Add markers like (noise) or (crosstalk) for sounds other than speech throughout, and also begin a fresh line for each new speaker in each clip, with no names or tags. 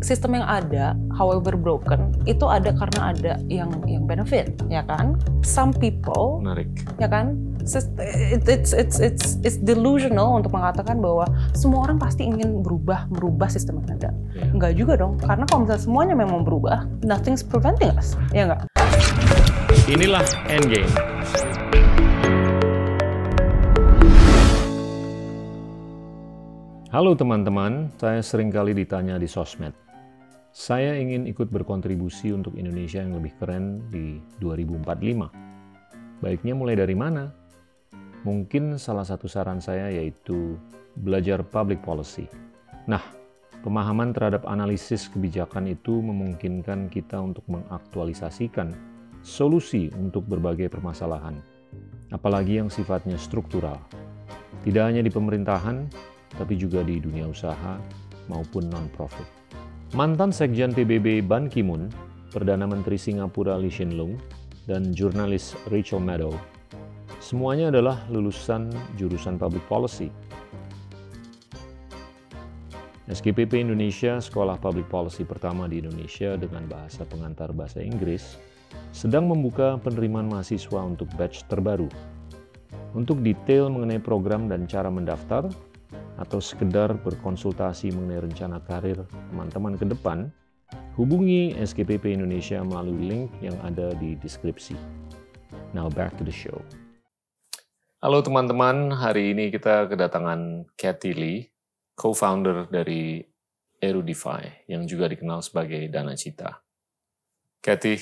sistem yang ada, however broken, itu ada karena ada yang yang benefit, ya kan? Some people,
Menarik.
ya kan? It's it's it's it's delusional untuk mengatakan bahwa semua orang pasti ingin berubah merubah sistem yang ada.
Ya.
Enggak juga dong, karena kalau misalnya semuanya memang berubah, nothing's preventing us, ya enggak?
Inilah Endgame. Halo teman-teman, saya sering kali ditanya di sosmed. Saya ingin ikut berkontribusi untuk Indonesia yang lebih keren di 2045. Baiknya mulai dari mana? Mungkin salah satu saran saya yaitu belajar public policy. Nah, pemahaman terhadap analisis kebijakan itu memungkinkan kita untuk mengaktualisasikan solusi untuk berbagai permasalahan, apalagi yang sifatnya struktural. Tidak hanya di pemerintahan, tapi juga di dunia usaha maupun non-profit. Mantan Sekjen PBB Ban Ki-moon, Perdana Menteri Singapura Lee Hsien Loong, dan jurnalis Rachel Maddow, semuanya adalah lulusan jurusan Public Policy. SKPP Indonesia, sekolah public policy pertama di Indonesia dengan bahasa pengantar bahasa Inggris, sedang membuka penerimaan mahasiswa untuk batch terbaru. Untuk detail mengenai program dan cara mendaftar, atau sekedar berkonsultasi mengenai rencana karir teman-teman ke depan, hubungi SKPP Indonesia melalui link yang ada di deskripsi. Now back to the show. Halo teman-teman, hari ini kita kedatangan Kathy Lee, co-founder dari Erudify, yang juga dikenal sebagai Dana Cita. Kathy,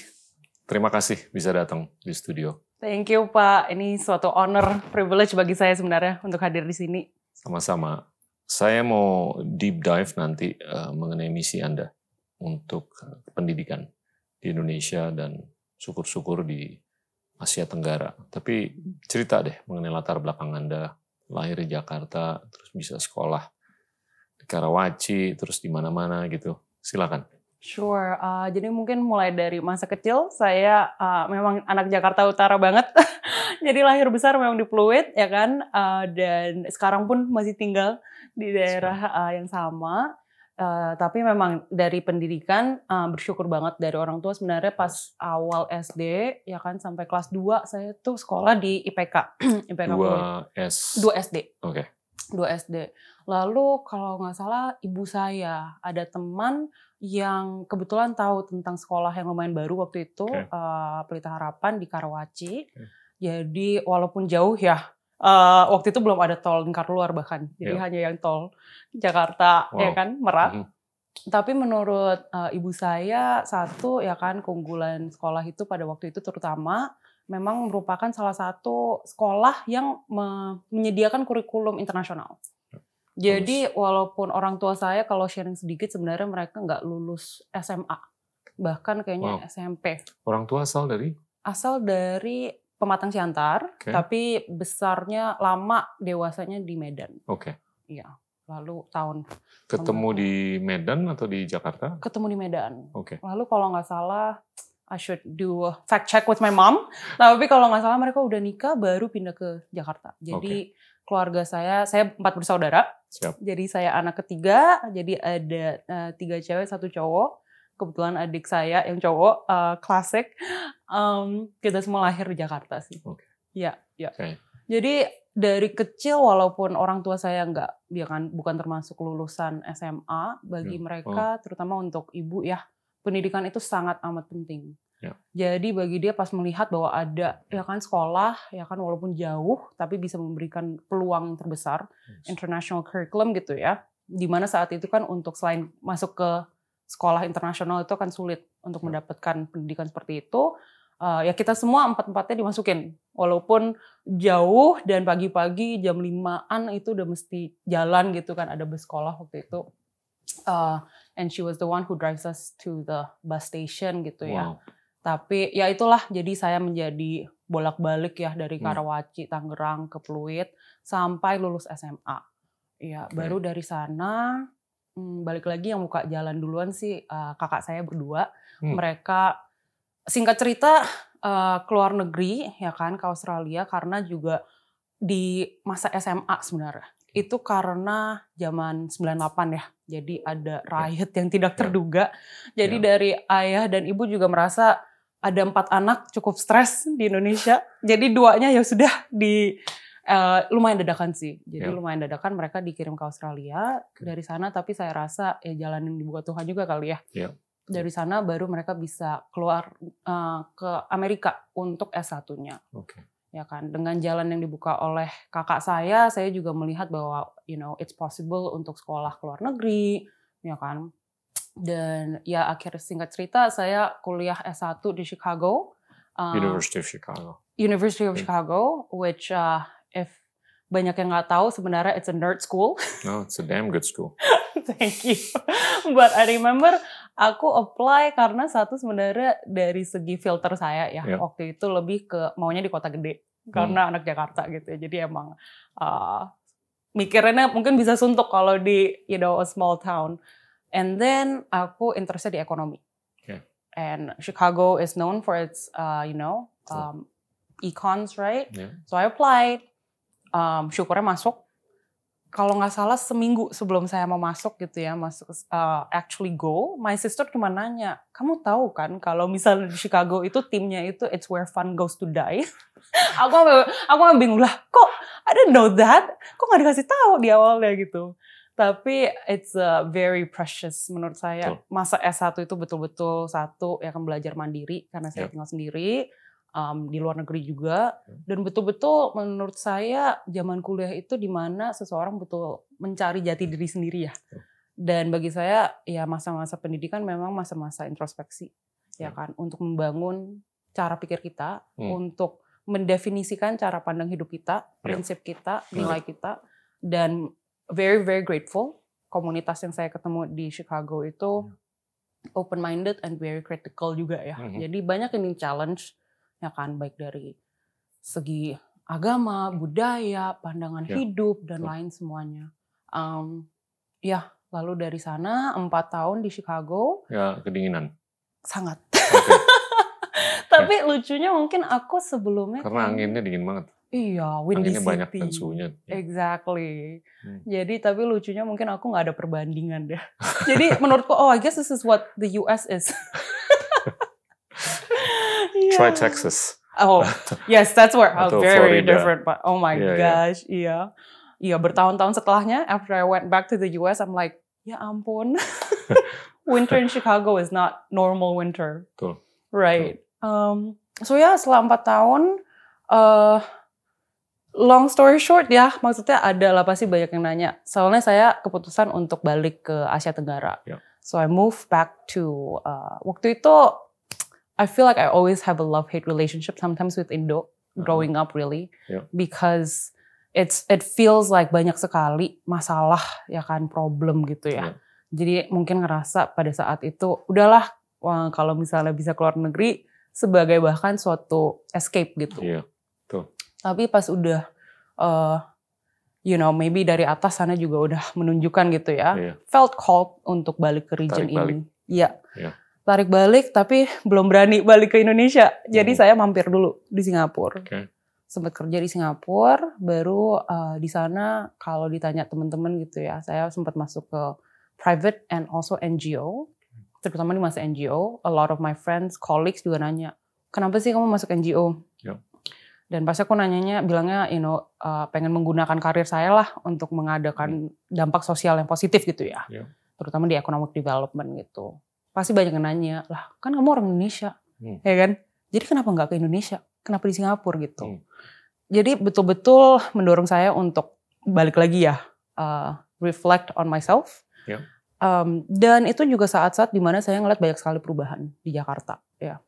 terima kasih bisa datang di studio.
Thank you Pak, ini suatu honor, privilege bagi saya sebenarnya untuk hadir di sini.
Sama-sama. Saya mau deep dive nanti uh, mengenai misi Anda untuk pendidikan di Indonesia dan syukur-syukur di Asia Tenggara. Tapi cerita deh mengenai latar belakang Anda, lahir di Jakarta, terus bisa sekolah di Karawaci, terus di mana-mana gitu. Silakan.
Sure, uh, jadi mungkin mulai dari masa kecil saya uh, memang anak Jakarta Utara banget. (laughs) jadi lahir besar memang di Pluit ya kan, uh, dan sekarang pun masih tinggal di daerah uh, yang sama. Uh, tapi memang dari pendidikan uh, bersyukur banget dari orang tua sebenarnya pas awal SD ya kan sampai kelas 2 saya tuh sekolah di IPK. IPK Pluit.
2 S.
2 SD.
Oke.
2 SD. Lalu kalau nggak salah ibu saya ada teman yang kebetulan tahu tentang sekolah yang lumayan baru waktu itu
Oke.
uh, Pelita Harapan di Karawaci.
Oke.
Jadi walaupun jauh ya uh, waktu itu belum ada tol lingkar luar bahkan. Jadi
Iya.
hanya yang tol Jakarta ya
Wow.
kan Merak.
Mhm.
Tapi menurut uh, ibu saya satu ya kan keunggulan sekolah itu pada waktu itu terutama memang merupakan salah satu sekolah yang me- menyediakan kurikulum internasional. Jadi walaupun orang tua saya kalau sharing sedikit sebenarnya mereka nggak lulus SMA, bahkan kayaknya
Wow.
SMP.
Orang tua asal dari?
Asal dari Pematang Siantar,
Oke.
tapi besarnya lama dewasanya di Medan.
Oke.
Iya. Lalu tahun
Ketemu di Medan atau di Jakarta?
ketemu di Medan.
Oke.
Lalu kalau nggak salah, I should do a fact check with my mom. (laughs) Tapi kalau nggak salah mereka udah nikah baru pindah ke Jakarta. Jadi keluarga saya, saya empat bersaudara.
Siap.
Jadi saya anak ketiga. Jadi ada eh, tiga cewek, satu cowok. Kebetulan adik saya yang cowok eh, klasik. Em, kita semua lahir di Jakarta sih.
Oke.
Iya, iya.
Oke.
Jadi dari kecil walaupun orang tua saya nggak, ya kan bukan termasuk lulusan SMA, bagi
Ya.
mereka terutama untuk ibu ya pendidikan itu sangat amat penting.
Ya.
Jadi bagi dia pas melihat bahwa ada ya kan sekolah ya kan walaupun jauh tapi bisa memberikan peluang terbesar international curriculum gitu ya. Di mana saat itu kan untuk selain masuk ke sekolah internasional itu akan sulit untuk
Ya.
mendapatkan pendidikan seperti itu. Eh, ya kita semua empat-empatnya dimasukin. Walaupun jauh dan pagi-pagi jam 5-an itu udah mesti jalan gitu kan ada bus sekolah waktu itu. Eh, and she was the one who drives us to the bus station gitu ya.
Wow.
Tapi ya itulah jadi saya menjadi bolak-balik ya dari
Hmm.
Karawaci, Tangerang ke Pluit sampai lulus SMA. Ya,
Oke.
baru dari sana hmm, balik lagi yang buka jalan duluan sih eh, kakak saya berdua.
Hmm.
Mereka singkat cerita eh, keluar negeri ya kan ke Australia karena juga di masa SMA sebenarnya. itu karena zaman 98 ya. Jadi ada riot yang tidak terduga. Jadi
Ya.
dari ayah dan ibu juga merasa ada empat anak cukup stres di Indonesia. Jadi duanya ya sudah di eh, lumayan dadakan sih. Jadi
Ya.
lumayan dadakan mereka dikirim ke Australia dari sana. Tapi saya rasa ya jalan yang dibuka Tuhan juga kali ya.
Ya.
Dari sana baru mereka bisa keluar eh, ke Amerika untuk S1-nya
Oke.
ya kan dengan jalan yang dibuka oleh kakak saya saya juga melihat bahwa you know it's possible untuk sekolah ke luar negeri ya kan dan ya akhir singkat cerita saya kuliah S1 di Chicago uh,
University of Chicago.
University of. Chicago which uh, if banyak yang nggak tahu sebenarnya it's a nerd school
No, (laughs) it's a damn good school.
Thank you. (laughs) But I remember aku apply karena satu sebenarnya dari segi filter saya ya
Ya.
waktu itu lebih ke maunya di kota gede karena anak Jakarta gitu ya. Jadi emang uh, mikirnya mungkin bisa suntuk kalau di you know a small town. And then aku interested di ekonomi.
Oke.
And Chicago is known for its uh, you know um, econs right.
Ya.
So I applied. Um, syukurnya masuk. Kalau nggak salah seminggu sebelum saya mau masuk gitu ya, masuk uh, actually go, my sister cuma nanya, kamu tahu kan kalau misalnya di Chicago itu timnya itu it's where fun goes to die. (laughs) aku aku bingung lah, kok I didn't know that, kok nggak dikasih tahu di awalnya gitu. Tapi it's uh, very precious menurut saya.
Betul.
Masa S1 itu betul-betul satu ya kan belajar mandiri karena saya
Yep.
tinggal sendiri um, di luar negeri juga
Hmm.
dan betul-betul menurut saya zaman kuliah itu di mana seseorang betul mencari jati diri sendiri ya.
Betul.
Dan bagi saya ya masa-masa pendidikan memang masa-masa introspeksi ya kan untuk membangun cara pikir kita,
Hmm.
untuk mendefinisikan cara pandang hidup kita, prinsip kita, nilai kita dan very very grateful komunitas yang saya ketemu di Chicago itu open minded and very critical juga ya.
Mhm.
Jadi banyak ini challenge ya kan baik dari segi agama, budaya, pandangan
Ya,
hidup dan
betul.
lain semuanya. Um, ya lalu dari sana empat tahun di Chicago
Ya, kedinginan.
sangat.
Oke. (laughs)
Tapi lucunya mungkin aku sebelumnya
Karena
kayaknya-
anginnya dingin banget.
Iya, windy
Anginnya banyak
city.
dan suhunya.
Exactly.
Hmm.
Jadi tapi lucunya mungkin aku nggak ada perbandingan deh. (laughs) Jadi menurutku oh I guess this is what the US is. (laughs)
Try
Iya.
Texas.
Oh (laughs) yes, that's where oh, very
Florida.
different. But oh my
iya.
gosh, iya, iya bertahun-tahun setelahnya after I went back to the US, I'm like ya ampun, (laughs) (laughs) winter in Chicago is not normal winter.
Betul.
Right. Um, so ya setelah empat tahun, uh, long story short ya, maksudnya ada lah pasti banyak yang nanya. Soalnya saya keputusan untuk balik ke Asia Tenggara.
Ya.
So I moved back to uh, waktu itu I feel like I always have a love-hate relationship sometimes with Indo growing up really
Ya.
because it's it feels like banyak sekali masalah ya kan problem gitu ya.
Ya.
Jadi mungkin ngerasa pada saat itu udahlah wah, kalau misalnya bisa keluar negeri sebagai bahkan suatu escape gitu.
Iya.
Tapi pas udah uh, you know maybe dari atas sana juga udah menunjukkan gitu ya.
Iya.
Felt called untuk balik ke region
Tarik
ini. Iya.
Iya.
Tarik balik tapi belum berani balik ke Indonesia. Jadi
Hmm.
saya mampir dulu di Singapura.
Oke.
Sempat kerja di Singapura, baru uh, di sana kalau ditanya teman-teman gitu ya, saya sempat masuk ke private and also NGO. Terutama di masa NGO, a lot of my friends, colleagues juga nanya, kenapa sih kamu masuk NGO?
Yep.
Dan pas aku nanyanya, bilangnya, you know, uh, pengen menggunakan karir saya lah untuk mengadakan dampak sosial yang positif gitu ya.
Yep.
Terutama di economic development gitu. Pasti banyak yang nanya, lah kan kamu orang Indonesia,
Hmm.
ya kan? Jadi kenapa nggak ke Indonesia? Kenapa di Singapura gitu?
Hmm.
Jadi betul-betul mendorong saya untuk balik lagi ya, uh, reflect on myself.
Yep.
Um, dan itu juga saat-saat di mana saya ngeliat banyak sekali perubahan di Jakarta, ya,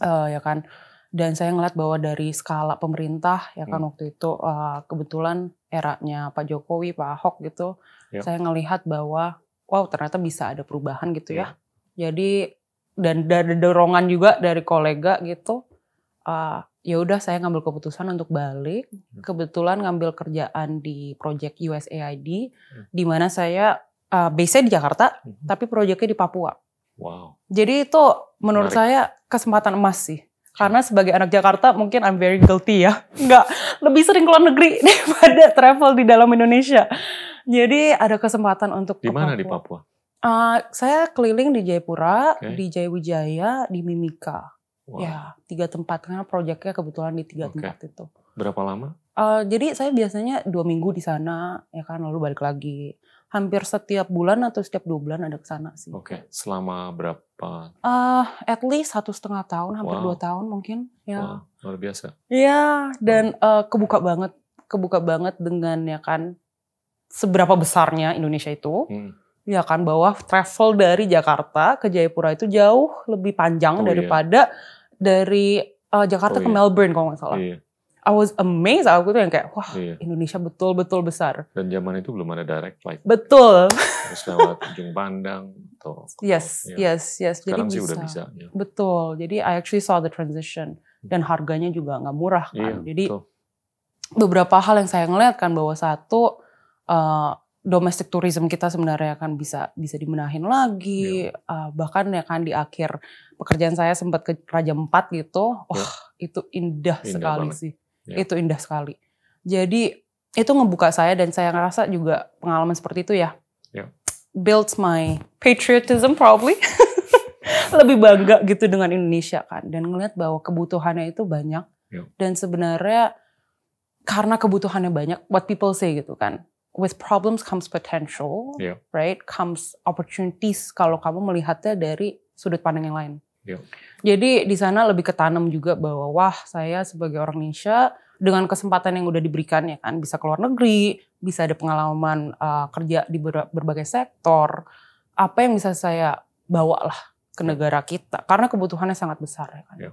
Uh, ya kan. Dan saya ngeliat bahwa dari skala pemerintah, ya kan
Hmm.
waktu itu uh, kebetulan eranya Pak Jokowi, Pak Ahok gitu,
Yep.
saya ngelihat bahwa wow ternyata bisa ada perubahan gitu ya. Jadi dan ada dorongan juga dari kolega gitu. Uh, ya udah saya ngambil keputusan untuk balik. Kebetulan ngambil kerjaan di project USAID,
Hmm.
di mana saya uh, base di Jakarta,
Mhm.
tapi proyeknya di Papua.
Wow.
Jadi itu menurut
Menarik.
saya kesempatan emas sih. Karena sebagai anak Jakarta mungkin I'm very guilty ya. (laughs) Nggak, lebih sering keluar negeri (laughs) daripada travel di dalam Indonesia. Jadi ada kesempatan untuk
Di mana di Papua?
Uh, saya keliling di Jayapura,
Oke.
di Jayawijaya, di Mimika.
Wah,
Ya, tiga tempat karena proyeknya kebetulan di tiga
Oke.
tempat itu.
Berapa lama?
Uh, jadi saya biasanya dua minggu di sana, ya kan, lalu balik lagi. Hampir setiap bulan atau setiap dua bulan ada ke sana sih.
Oke, selama berapa?
Uh, at least satu setengah tahun, hampir
Wow.
dua tahun mungkin. Ya,
Wah, luar biasa.
ya dan uh, kebuka banget, kebuka banget dengan ya kan seberapa besarnya Indonesia itu.
Hmm.
Ya kan bahwa travel dari Jakarta ke Jayapura itu jauh lebih panjang
Oh, iya.
daripada dari uh, Jakarta
Oh,
ke
iya.
Melbourne kalau nggak salah.
Iya,
I was amazed aku tuh yang kayak wah
iya.
Indonesia betul-betul besar.
Dan zaman itu belum ada direct flight.
Betul.
Terus lewat ujung pandang atau
Yes,
Iya.
yes, yes.
Sekarang
Jadi
sih
bisa.
udah bisa. Ya.
Betul. Jadi I actually saw the transition dan harganya juga nggak murah
Iya,
kan. Jadi
betul.
beberapa hal yang saya ngeliat kan bahwa satu uh, domestic tourism kita sebenarnya kan bisa bisa dimenahin lagi
Iya.
uh, bahkan ya kan di akhir pekerjaan saya sempat ke Raja Empat gitu wah
Iya.
itu indah,
Indah
sekali
banget.
sih
Iya.
itu indah sekali jadi itu ngebuka saya dan saya ngerasa juga pengalaman seperti itu ya
Iya.
builds my patriotism probably (laughs) lebih bangga gitu dengan Indonesia kan dan ngeliat bahwa kebutuhannya itu banyak
Iya.
dan sebenarnya karena kebutuhannya banyak what people say gitu kan with problems comes potential
Iya.
right comes opportunities kalau kamu melihatnya dari sudut pandang yang lain
Iya.
jadi di sana lebih ketanam juga bahwa wah saya sebagai orang Indonesia dengan kesempatan yang udah diberikan ya kan bisa keluar negeri bisa ada pengalaman uh, kerja di ber- berbagai sektor apa yang bisa saya bawa lah ke negara kita karena kebutuhannya sangat besar ya kan
Iya.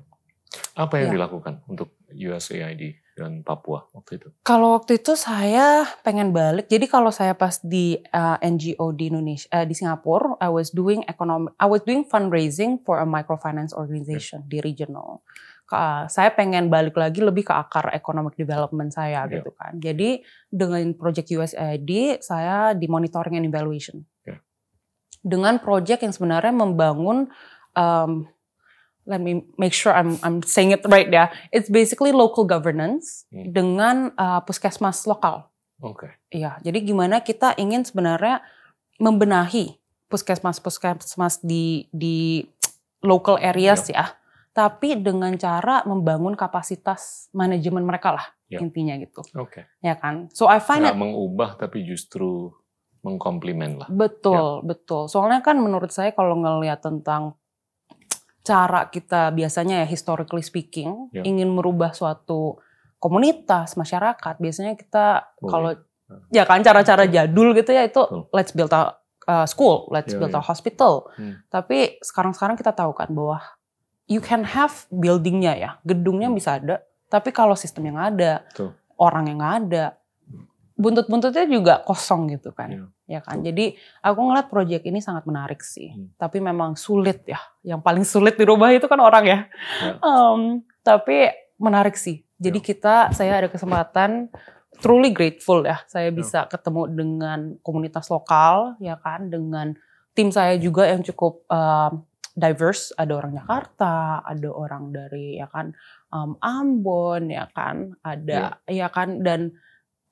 Apa yang
Iya.
dilakukan untuk USAID dan Papua waktu itu?
Kalau waktu itu saya pengen balik. Jadi kalau saya pas di uh, NGO di Indonesia, eh, di Singapura, I was doing economic, I was doing fundraising for a microfinance organization di regional. Ka- saya pengen balik lagi lebih ke akar economic development saya
Iya.
gitu kan. Jadi dengan project USAID saya di monitoring and evaluation.
Iya.
Dengan project yang sebenarnya membangun um, let me make sure I'm I'm saying it right ya. It's basically local governance
Hmm.
dengan uh, puskesmas lokal.
Oke.
Iya, jadi gimana kita ingin sebenarnya membenahi puskesmas-puskesmas di di local areas ya, tapi dengan cara membangun kapasitas manajemen mereka lah
Ya.
intinya gitu,
Oke.
ya kan? So I find
Nggak
it
mengubah tapi justru mengkomplimen lah.
betul betul. Soalnya kan menurut saya kalau ngelihat tentang cara kita biasanya ya historically speaking
Ya.
ingin merubah suatu komunitas masyarakat biasanya kita kalau ya kan cara-cara jadul gitu ya itu
Betul.
let's build a uh, school, let's
Iya,
build
iya.
a hospital.
Hmm.
Tapi sekarang-sekarang kita tahu kan bahwa you can have buildingnya ya, gedungnya
Hmm.
bisa ada, tapi kalau sistem yang ada,
Betul.
orang yang nggak ada, buntut-buntutnya juga kosong gitu kan,
Iya.
Ya kan. Jadi aku ngeliat proyek ini sangat menarik sih,
Hmm.
tapi memang sulit ya. Yang paling sulit dirubah itu kan orang ya.
Ya.
Em, tapi menarik sih. Jadi kita, saya ada kesempatan truly grateful ya. Saya bisa ketemu dengan komunitas lokal, ya kan, dengan tim saya juga yang cukup um, diverse. Ada orang Jakarta, ada orang dari ya kan um, Ambon, ya kan, ada ya kan dan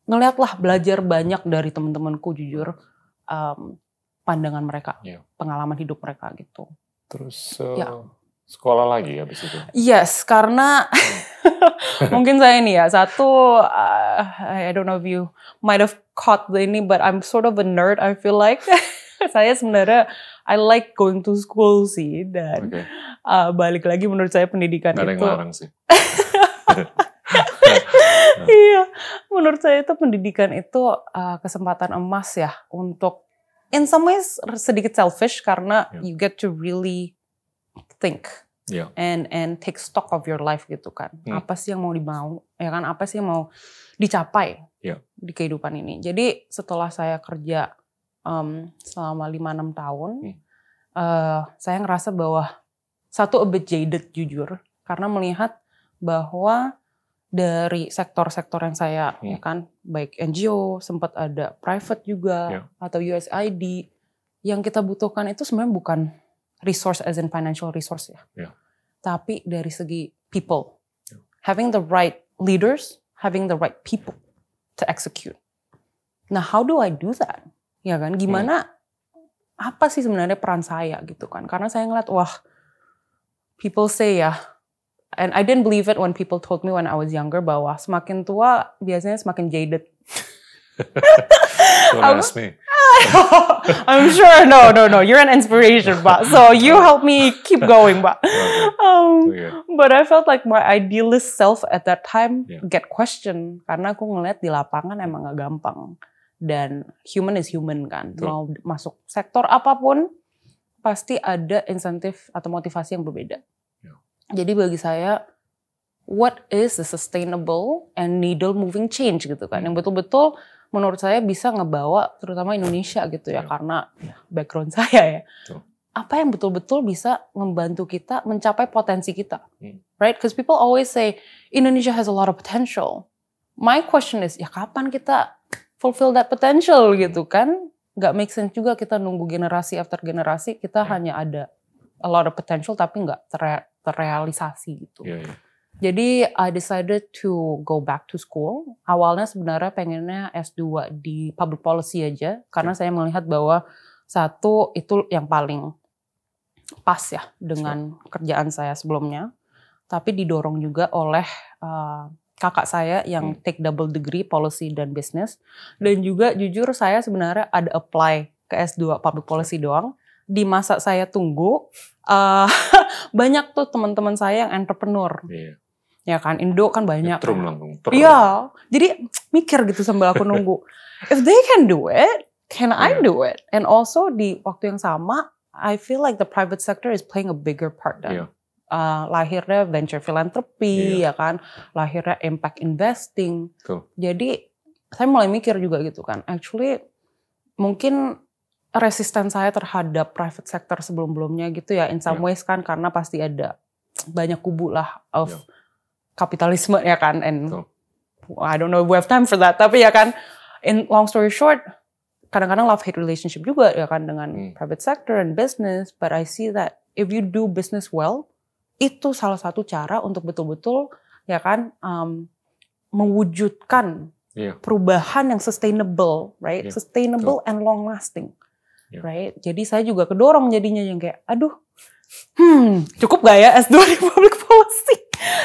ngeliatlah belajar banyak dari teman-temanku jujur um, pandangan mereka,
Iya.
pengalaman hidup mereka gitu.
Terus
Ya.
eh, sekolah lagi habis itu.
Yes, karena (laughs) (laughs) mungkin saya ini ya satu uh, I don't know if you might have caught the ini but I'm sort of a nerd I feel like (laughs) saya sebenarnya I like going to school sih dan
Oke.
uh, balik lagi menurut saya pendidikan
Nggak ada yang
itu
larang sih.
Iya menurut saya itu pendidikan itu uh, kesempatan emas ya untuk in some ways sedikit selfish karena
Ya.
you get to really think
Iya.
and and take stock of your life gitu kan.
Hmm.
Apa sih yang mau dimau, ya kan? Apa sih yang mau dicapai
Ya.
di kehidupan ini. Jadi setelah saya kerja um, selama 5-6 tahun,
Hmm.
eh, saya ngerasa bahwa satu a bit jaded jujur karena melihat bahwa dari sektor-sektor yang saya
Hmm.
ya kan baik NGO sempat ada private juga
Ya.
atau USAID yang kita butuhkan itu sebenarnya bukan resource as in financial resource ya.
Ya.
Tapi dari segi people, having the right leaders, having the right people to execute. Nah, how do I do that? Ya kan, gimana? Apa sih sebenarnya peran saya gitu kan? Karena saya ngeliat, wah, people say ya, and I didn't believe it when people told me when I was younger bahwa semakin tua biasanya semakin jaded.
Don't ask me. (laughs)
I'm sure. No, no, no. You're an inspiration, Pak. So you help me keep going.
Okay.
Um,
Okay.
but I felt like my idealist self at that time
Yeah.
get questioned karena aku ngeliat di lapangan emang gak gampang dan human is human kan.
Betul.
Mau masuk sektor apa pun pasti ada insentif atau motivasi yang berbeda. Jadi bagi saya what is the sustainable and needle moving change gitu kan?
Hmm.
yang betul-betul menurut saya bisa ngebawa terutama Indonesia gitu ya
Yeah.
karena ya, background (laughs) saya ya.
Betul.
apa yang betul-betul bisa membantu kita mencapai potensi kita?
Hmm.
right? Because people always say Indonesia has a lot of potential. My question is ya kapan kita fulfill that potential? Gitu kan? Nggak make sense juga kita nunggu generasi after generasi kita hanya ada a lot of potential tapi nggak terre- terrealisasi gitu
Yeah, yeah.
jadi I decided to go back to school. Awalnya sebenarnya pengennya S2 di public policy aja karena saya melihat bahwa satu itu yang paling pas ya dengan kerjaan saya sebelumnya. Tapi didorong juga oleh uh, kakak saya yang
Hmm.
take double degree policy dan business dan juga jujur saya sebenarnya ada apply ke S2 public policy doang. Di masa saya tunggu uh, (laughs) banyak tuh teman-teman saya yang entrepreneur
Iya.
ya kan Indo kan banyak
Nyetrum langsung.
Iya jadi mikir gitu sambil aku nunggu (laughs) if they can do it can I
Yeah.
do it and also di waktu yang sama I feel like the private sector is playing a bigger part dan
Iya.
uh, lahirnya venture philanthropy ya kan lahirnya impact investing
Betul.
jadi saya mulai mikir juga gitu kan actually mungkin resisten saya terhadap private sector sebelum-belumnya gitu ya in some
Yeah.
ways kan karena pasti ada banyak kubu lah of
Yeah.
kapitalisme ya kan and
Betul.
I don't know if we have time for that tapi ya kan in long story short kadang-kadang love hate relationship juga ya kan dengan
Hmm.
private sector and business but I see that if you do business well itu salah satu cara untuk betul-betul ya kan um, mewujudkan
Iya.
perubahan yang sustainable right
Iya,
sustainable and long lasting
Iya.
right jadi saya juga kedorong jadinya yang kayak aduh hmm cukup gak ya S2 di public (laughs) policy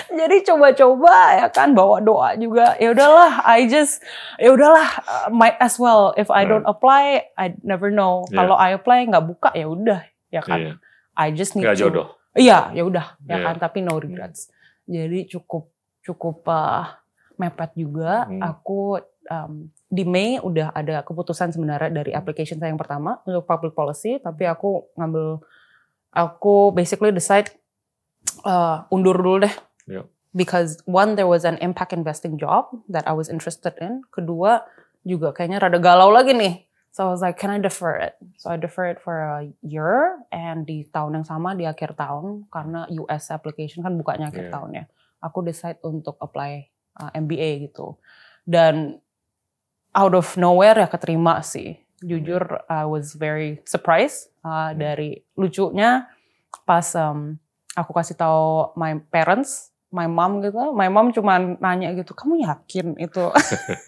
jadi coba-coba ya kan bawa doa juga ya udahlah I just ya udahlah uh, might as well if I don't apply I never know
Yeah.
kalau I apply nggak buka ya udah ya kan
Iya.
I just need
Nggak
to
jodoh.
iya ya udah ya
Iya.
kan tapi no regrets jadi cukup cukup uh, mepet juga
Hmm.
aku um, di Mei udah ada keputusan sebenarnya dari application saya yang pertama untuk public policy tapi aku ngambil aku basically decide uh, undur dulu deh.
Iya.
because one there was an impact investing job that I was interested in. Kedua juga kayaknya rada galau lagi nih. So I was like can I defer it? So I defer it for a year and di tahun yang sama di akhir tahun karena US application kan bukanya akhir
Iya.
tahun ya aku decide untuk apply uh, MBA gitu. Dan out of nowhere ya keterima sih. Jujur I was very surprised uh,
Hmm.
dari lucunya pas um, aku kasih tahu my parents my mom gitu. My mom cuma nanya gitu kamu yakin itu?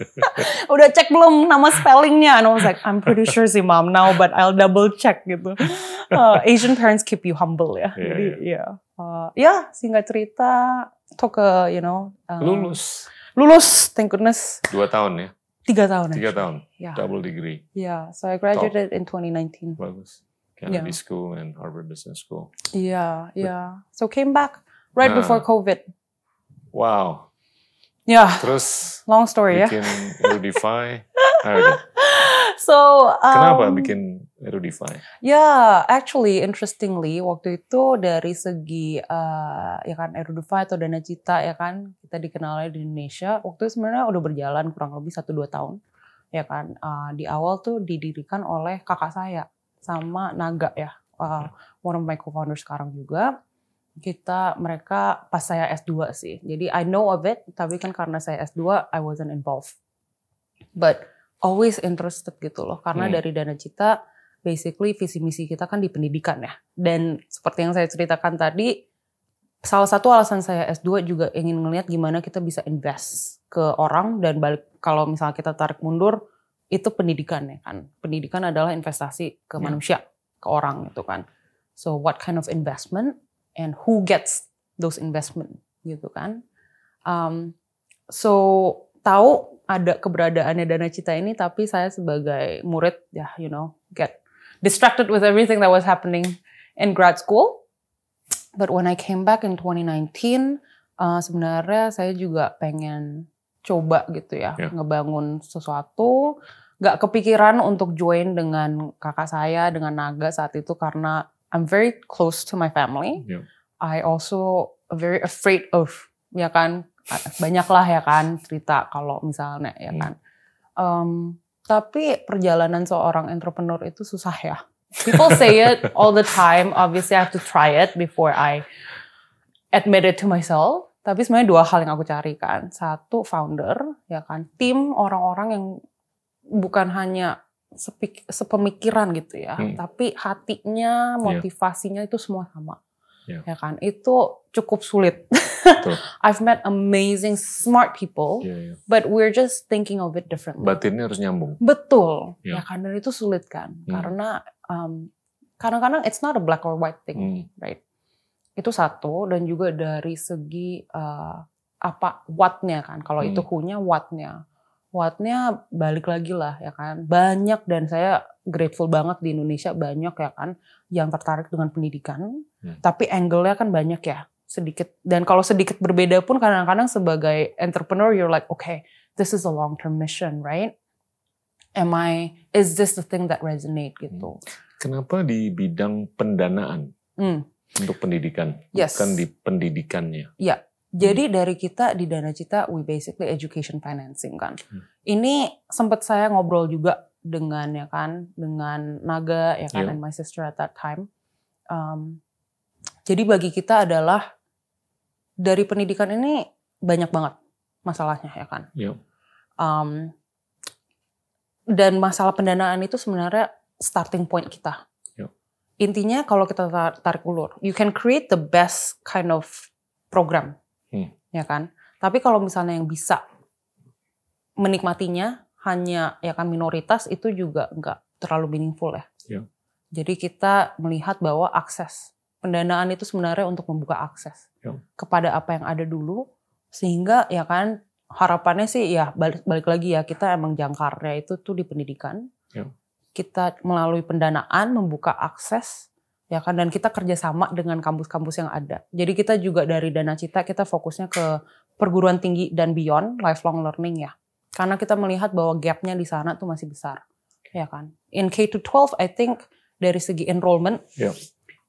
(laughs) Udah cek belum nama spellingnya? And I was like I'm pretty sure sih mom now but I'll double check gitu. (laughs) Uh, Asian parents keep you humble ya.
Iya,
jadi ya Uh, ya singkat cerita took a you know um,
Lulus.
lulus thank goodness.
Dua tahun ya.
Tiga tahun
Tiga
actually.
tahun.
ya
Double degree.
yeah so I graduated in 2019
Bagus. Kennedy
Yeah.
School and Harvard Business School.
yeah yeah so came back right
Nah.
before COVID
Wow.
yeah
Terus
long story ya
bikin Erudify. (laughs)
So um,
Kenapa bikin Erudify?
Ya, actually, interestingly, waktu itu dari segi uh, ya kan Erudify atau Dana Cita ya kan kita dikenalnya di Indonesia. Waktu itu sebenarnya udah berjalan kurang lebih satu dua tahun, ya kan. Uh, di awal tuh didirikan oleh kakak saya sama Naga ya, uh, one of my co-founder sekarang juga. Kita mereka pas saya S2 sih. Jadi I know of it, tapi kan karena saya S2 I wasn't involved. But always interested gitu loh. Karena
Hmm.
dari Dana Cita basically visi misi kita kan di pendidikan ya. Dan seperti yang saya ceritakan tadi, salah satu alasan saya S2 juga ingin melihat gimana kita bisa invest ke orang dan balik kalau misalnya kita tarik mundur itu pendidikan ya kan. Pendidikan adalah investasi ke
Ya.
manusia, ke orang gitu kan. So what kind of investment and who gets those investment gitu kan. Um, so tahu ada keberadaannya Dana Cita ini tapi saya sebagai murid ya you know get distracted with everything that was happening in grad school. But when I came back in 2019 uh, sebenarnya saya juga pengen coba gitu ya
Ya.
ngebangun sesuatu nggak kepikiran untuk join dengan kakak saya dengan Naga saat itu karena I'm very close to my family.
Ya.
I also very afraid of ya kan banyak lah ya kan cerita kalau misalnya ya
Hmm.
kan. Um, tapi perjalanan seorang entrepreneur itu susah ya. People say it all the time. Obviously I have to try it before I admit it to myself. Tapi sebenarnya dua hal yang aku cari kan. Satu founder ya kan, tim orang-orang yang bukan hanya sepik- sepemikiran gitu ya,
Hmm.
tapi hatinya,
Iya.
motivasinya itu semua sama.
Iya.
Ya kan? Itu cukup sulit.
Betul. (laughs)
I've met amazing smart people,
Iya, iya.
but we're just thinking of it differently.
Batinnya harus nyambung.
Betul,
Iya.
ya kan dan itu sulit kan,
Hmm.
karena um, kadang-kadang it's not a black or white thing,
Hmm.
right? Itu satu dan juga dari segi uh, apa what-nya kan, kalau itu
Hmm.
who-nya what-nya, what-nya balik lagi lah ya kan, banyak dan saya grateful banget di Indonesia banyak ya kan yang tertarik dengan pendidikan,
Hmm.
tapi angle-nya kan banyak ya sedikit. Dan kalau sedikit berbeda pun kadang-kadang sebagai entrepreneur you're like okay this is a long term mission right? Am I is this the thing that resonate? Gitu.
Kenapa di bidang pendanaan?
Hmm.
untuk pendidikan,
Yes.
bukan di pendidikannya?
Jadi dari kita di Dana Cita we basically education financing kan
Hmm.
ini sempat saya ngobrol juga dengan ya kan dengan Naga ya kan
Iya.
and my sister at that time Um, jadi bagi kita adalah dari pendidikan ini banyak banget masalahnya ya kan
Iya.
Um, dan masalah pendanaan itu sebenarnya starting point kita.
Yep.
Intinya kalau kita tar- tarik ulur, you can create the best kind of program,
Hmm.
ya kan. Tapi kalau misalnya yang bisa menikmatinya hanya ya kan minoritas itu juga nggak terlalu meaningful ya.
Yep.
Jadi kita melihat bahwa akses pendanaan itu sebenarnya untuk membuka akses
Yep.
kepada apa yang ada dulu, sehingga ya kan harapannya sih ya balik, balik lagi ya kita emang jangkarnya itu tuh di pendidikan.
Ya.
Kita melalui pendanaan membuka akses ya kan dan kita kerjasama dengan kampus-kampus yang ada. Jadi kita juga dari Dana Cita kita fokusnya ke perguruan tinggi dan beyond lifelong learning ya. Karena kita melihat bahwa gapnya di sana tuh masih besar. Ya kan. In K to 12 I think dari segi enrollment
Ya.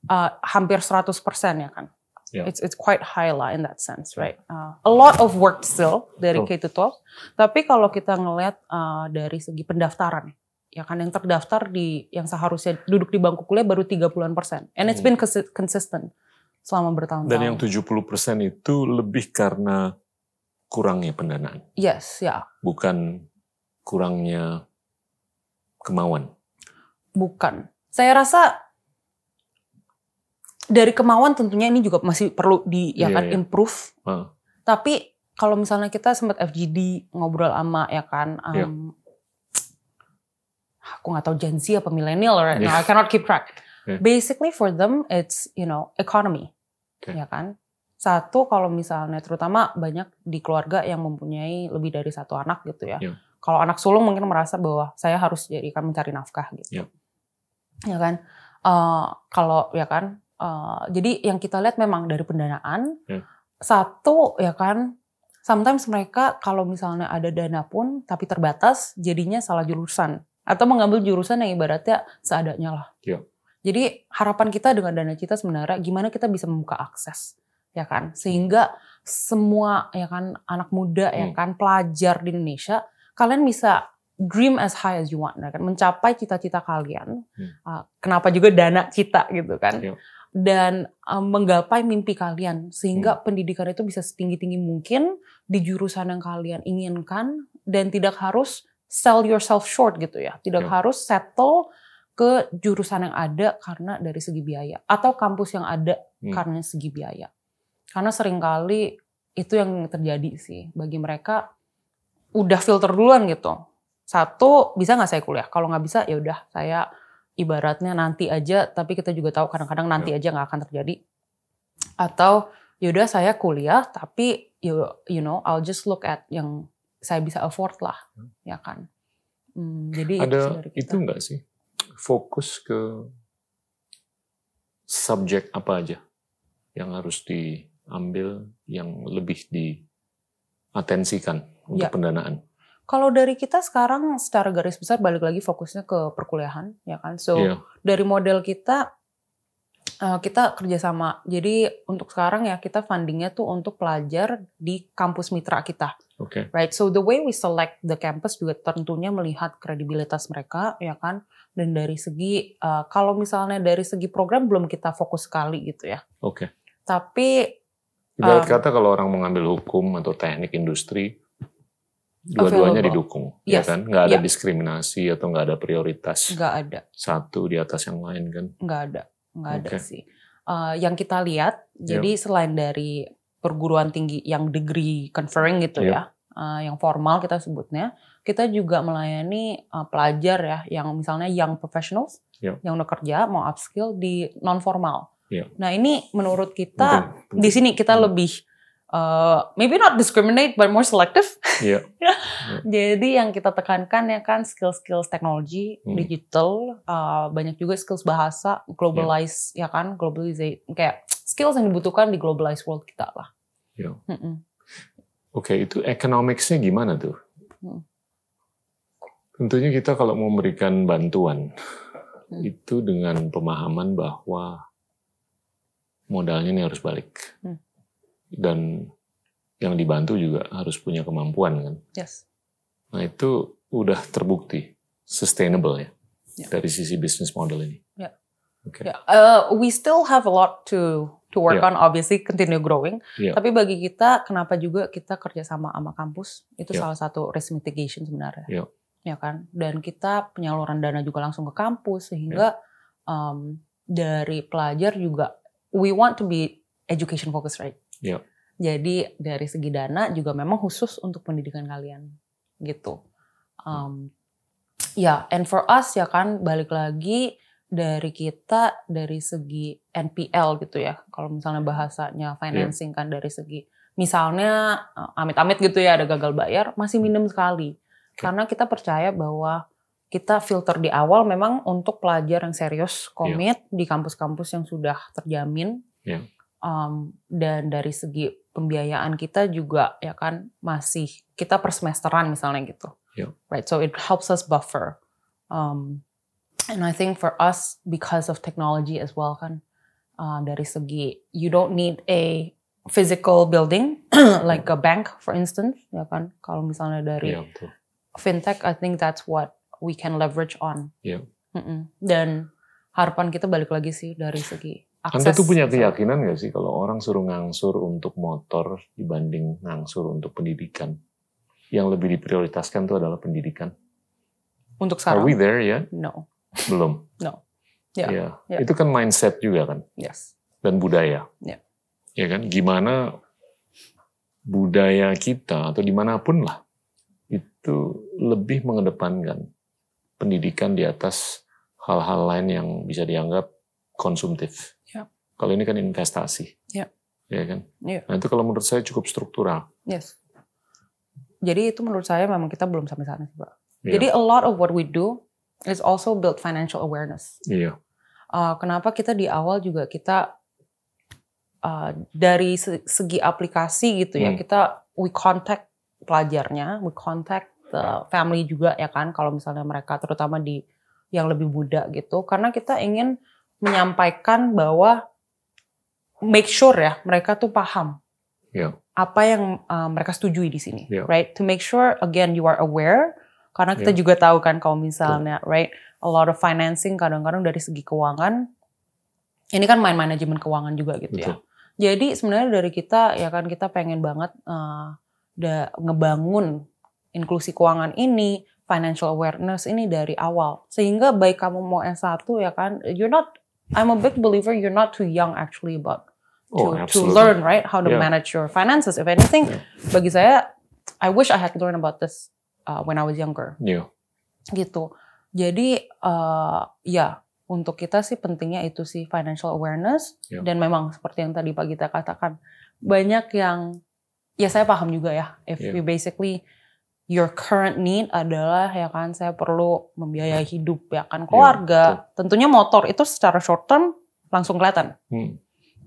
uh, hampir 100% ya kan.
Ya.
It's it's quite high lah in that sense, right? Uh, a lot of work still dari. K to 12. Tapi kalau kita ngelihat uh, dari segi pendaftaran, ya kan yang terdaftar di yang seharusnya duduk di bangku kuliah baru 30-an persen. And it's
Hmm.
been consi- consistent selama bertahun-tahun.
Dan yang 70% itu lebih karena kurangnya pendanaan,
yes, ya,
bukan kurangnya kemauan.
bukan. Saya rasa dari kemauan tentunya ini juga masih perlu di ya
Iya,
kan
iya.
improve.
Ah.
Tapi kalau misalnya kita sempat FGD ngobrol sama ya kan,
Iya.
um, aku nggak tahu Gen Z apa millennial right now,
Iya.
I cannot keep track.
Iya.
Basically for them it's you know economy,
Oke.
ya kan. Satu kalau misalnya terutama banyak di keluarga yang mempunyai lebih dari satu anak gitu ya.
Iya.
Kalau anak sulung mungkin merasa bahwa saya harus jadikan mencari nafkah gitu,
Iya.
ya kan. Eh, kalau ya kan, eh, jadi yang kita lihat memang dari pendanaan.
Iya.
Satu ya kan, sometimes mereka kalau misalnya ada dana pun tapi terbatas, jadinya salah jurusan atau mengambil jurusan yang ibaratnya seadanya lah.
Iya.
Jadi harapan kita dengan dana cita sebenarnya gimana kita bisa membuka akses, ya kan, sehingga semua ya kan anak muda ya
Hmm.
kan pelajar di Indonesia kalian bisa dream as high as you want, ya kan, mencapai cita-cita kalian.
Hmm.
Uh, kenapa juga dana cita gitu kan?
Iya.
Dan um, menggapai mimpi kalian
Hmm.
sehingga pendidikan itu bisa setinggi-tinggi mungkin di jurusan yang kalian inginkan dan tidak harus sell yourself short gitu ya. Tidak
Ya.
harus settle ke jurusan yang ada karena dari segi biaya atau kampus yang ada
Hmm.
karena segi biaya. Karena sering kali itu yang terjadi sih bagi mereka udah filter duluan gitu. Satu bisa nggak saya kuliah? Kalau nggak bisa ya udah saya ibaratnya nanti aja. Tapi kita juga tahu kadang-kadang nanti aja nggak akan terjadi. Atau ya udah saya kuliah tapi you, you know I'll just look at yang saya bisa afford lah, ya kan. Hmm, jadi
ada itu, itu enggak sih fokus ke subjek apa aja yang harus diambil yang lebih diatensikan untuk ya. pendanaan?
Kalau dari kita sekarang secara garis besar balik lagi fokusnya ke perkuliahan, ya kan. So yeah. dari model kita uh, kita kerjasama. Jadi untuk sekarang ya kita fundingnya tuh untuk pelajar di kampus mitra kita.
Okay.
Right. So the way we select the campus juga tentunya melihat kredibilitas mereka, ya kan. Dan dari segi uh, kalau misalnya dari segi program belum kita fokus sekali gitu ya.
Oke. Okay.
Tapi
Ibarat um, kata kalau orang mengambil hukum atau teknik industri, dua-duanya didukung, ya yes. ya kan? Nggak ada yeah. diskriminasi atau nggak ada prioritas.
Nggak ada.
Satu di atas yang lain kan?
Nggak ada, nggak okay. ada sih. Uh, yang kita lihat, yeah. jadi selain dari perguruan tinggi yang degree conferring gitu yeah. ya, uh, yang formal kita sebutnya, kita juga melayani uh, pelajar ya, yang misalnya young professionals, yeah. yang udah kerja mau upskill di non formal.
Yeah.
Nah ini menurut kita penting, penting. di sini kita hmm. lebih uh, maybe not discriminate but more selective.
Yeah. (laughs)
yeah. Jadi yang kita tekankan ya kan skill-skills teknologi, hmm. digital, uh, banyak juga skills bahasa, globalize yeah. ya kan, globalization kayak skills yang dibutuhkan di globalized world kita lah.
Yeah. Mm -mm. Oke, okay, itu economicsnya gimana tuh? Hmm. Tentunya kita kalau mau memberikan bantuan hmm. itu dengan pemahaman bahwa modalnya ini harus balik. Hmm. Dan yang dibantu juga harus punya kemampuan kan.
Yes.
Nah itu udah terbukti sustainable ya yeah. dari sisi bisnis model ini.
Yeah. Okay. Yeah. Uh, we still have a lot to to work yeah. on, obviously continue growing. Yeah. Tapi bagi kita, kenapa juga kita kerjasama sama kampus itu yeah. salah satu risk mitigation sebenarnya.
Yeah.
Ya kan. Dan kita penyaluran dana juga langsung ke kampus sehingga yeah. um, dari pelajar juga we want to be education focused, right?
Yeah.
Jadi dari segi dana juga memang khusus untuk pendidikan kalian, gitu. Um, ya, yeah, and for us ya kan balik lagi dari kita dari segi NPL gitu ya. Kalau misalnya bahasanya financing yeah. kan dari segi misalnya uh, amit-amit gitu ya ada gagal bayar masih minim sekali. Okay. Karena kita percaya bahwa kita filter di awal memang untuk pelajar yang serius komit yeah. di kampus-kampus yang sudah terjamin
yeah.
Um, dan dari segi pembiayaan kita juga ya kan masih kita per semesteran misalnya gitu
yeah.
right so it helps us buffer um, and I think for us because of technology as well kan uh, dari segi you don't need a physical building (clears throat) like a bank for instance ya kan kalau misalnya dari yeah, fintech I think that's what we can leverage on.
Yeah.
Dan harapan kita balik lagi sih dari segi akses.
Anda tuh punya keyakinan nggak sih kalau orang suruh ngangsur untuk motor dibanding ngangsur untuk pendidikan? Yang lebih diprioritaskan itu adalah pendidikan.
Untuk sekarang?
Are we there ya? Yeah?
No.
Belum.
no.
Yeah. Yeah. yeah. Itu kan mindset juga kan.
Yes.
Dan budaya.
Yeah.
Ya kan. Gimana budaya kita atau di mana pun lah itu lebih mengedepankan pendidikan di atas hal-hal lain yang bisa dianggap konsumtif.
Ya.
Kalau ini kan investasi.
Ya.
Ya kan?
Ya.
Nah itu kalau menurut saya cukup struktural.
Yes. Jadi itu menurut saya memang kita belum sampai sana sih Pak. Ya. Jadi a lot of what we do is also build financial awareness.
Iya.
Uh, kenapa kita di awal juga kita uh, dari segi aplikasi gitu ya, hmm. kita we contact pelajarnya, we contact the family juga ya kan kalau misalnya mereka terutama di yang lebih muda gitu karena kita ingin menyampaikan bahwa make sure ya mereka tuh paham
yeah.
apa yang uh, mereka setujui di sini
yeah.
right to make sure again you are aware karena kita yeah. juga tahu kan kalau misalnya yeah. right a lot of financing kadang-kadang dari segi keuangan ini kan main manajemen keuangan juga gitu ya. Betul. ya jadi sebenarnya dari kita ya kan kita pengen banget uh, da, ngebangun inklusi keuangan ini, financial awareness ini dari awal. Sehingga baik kamu mau S1 ya kan, you're not I'm a big believer you're not too young actually about
Oh,
to, to
absolutely.
learn right how to
Yeah.
manage your finances. If anything,
Yeah.
bagi saya, I wish I had learned about this uh, when I was younger.
Iya.
gitu. Jadi uh, ya untuk kita sih pentingnya itu sih financial awareness
Ya.
dan memang seperti yang tadi Pak Gita katakan banyak yang ya saya paham juga ya if
Ya.
you basically your current need adalah ya kan saya perlu membiayai (laughs) hidup ya kan keluarga tentunya motor itu secara short term langsung kelihatan
Hmm.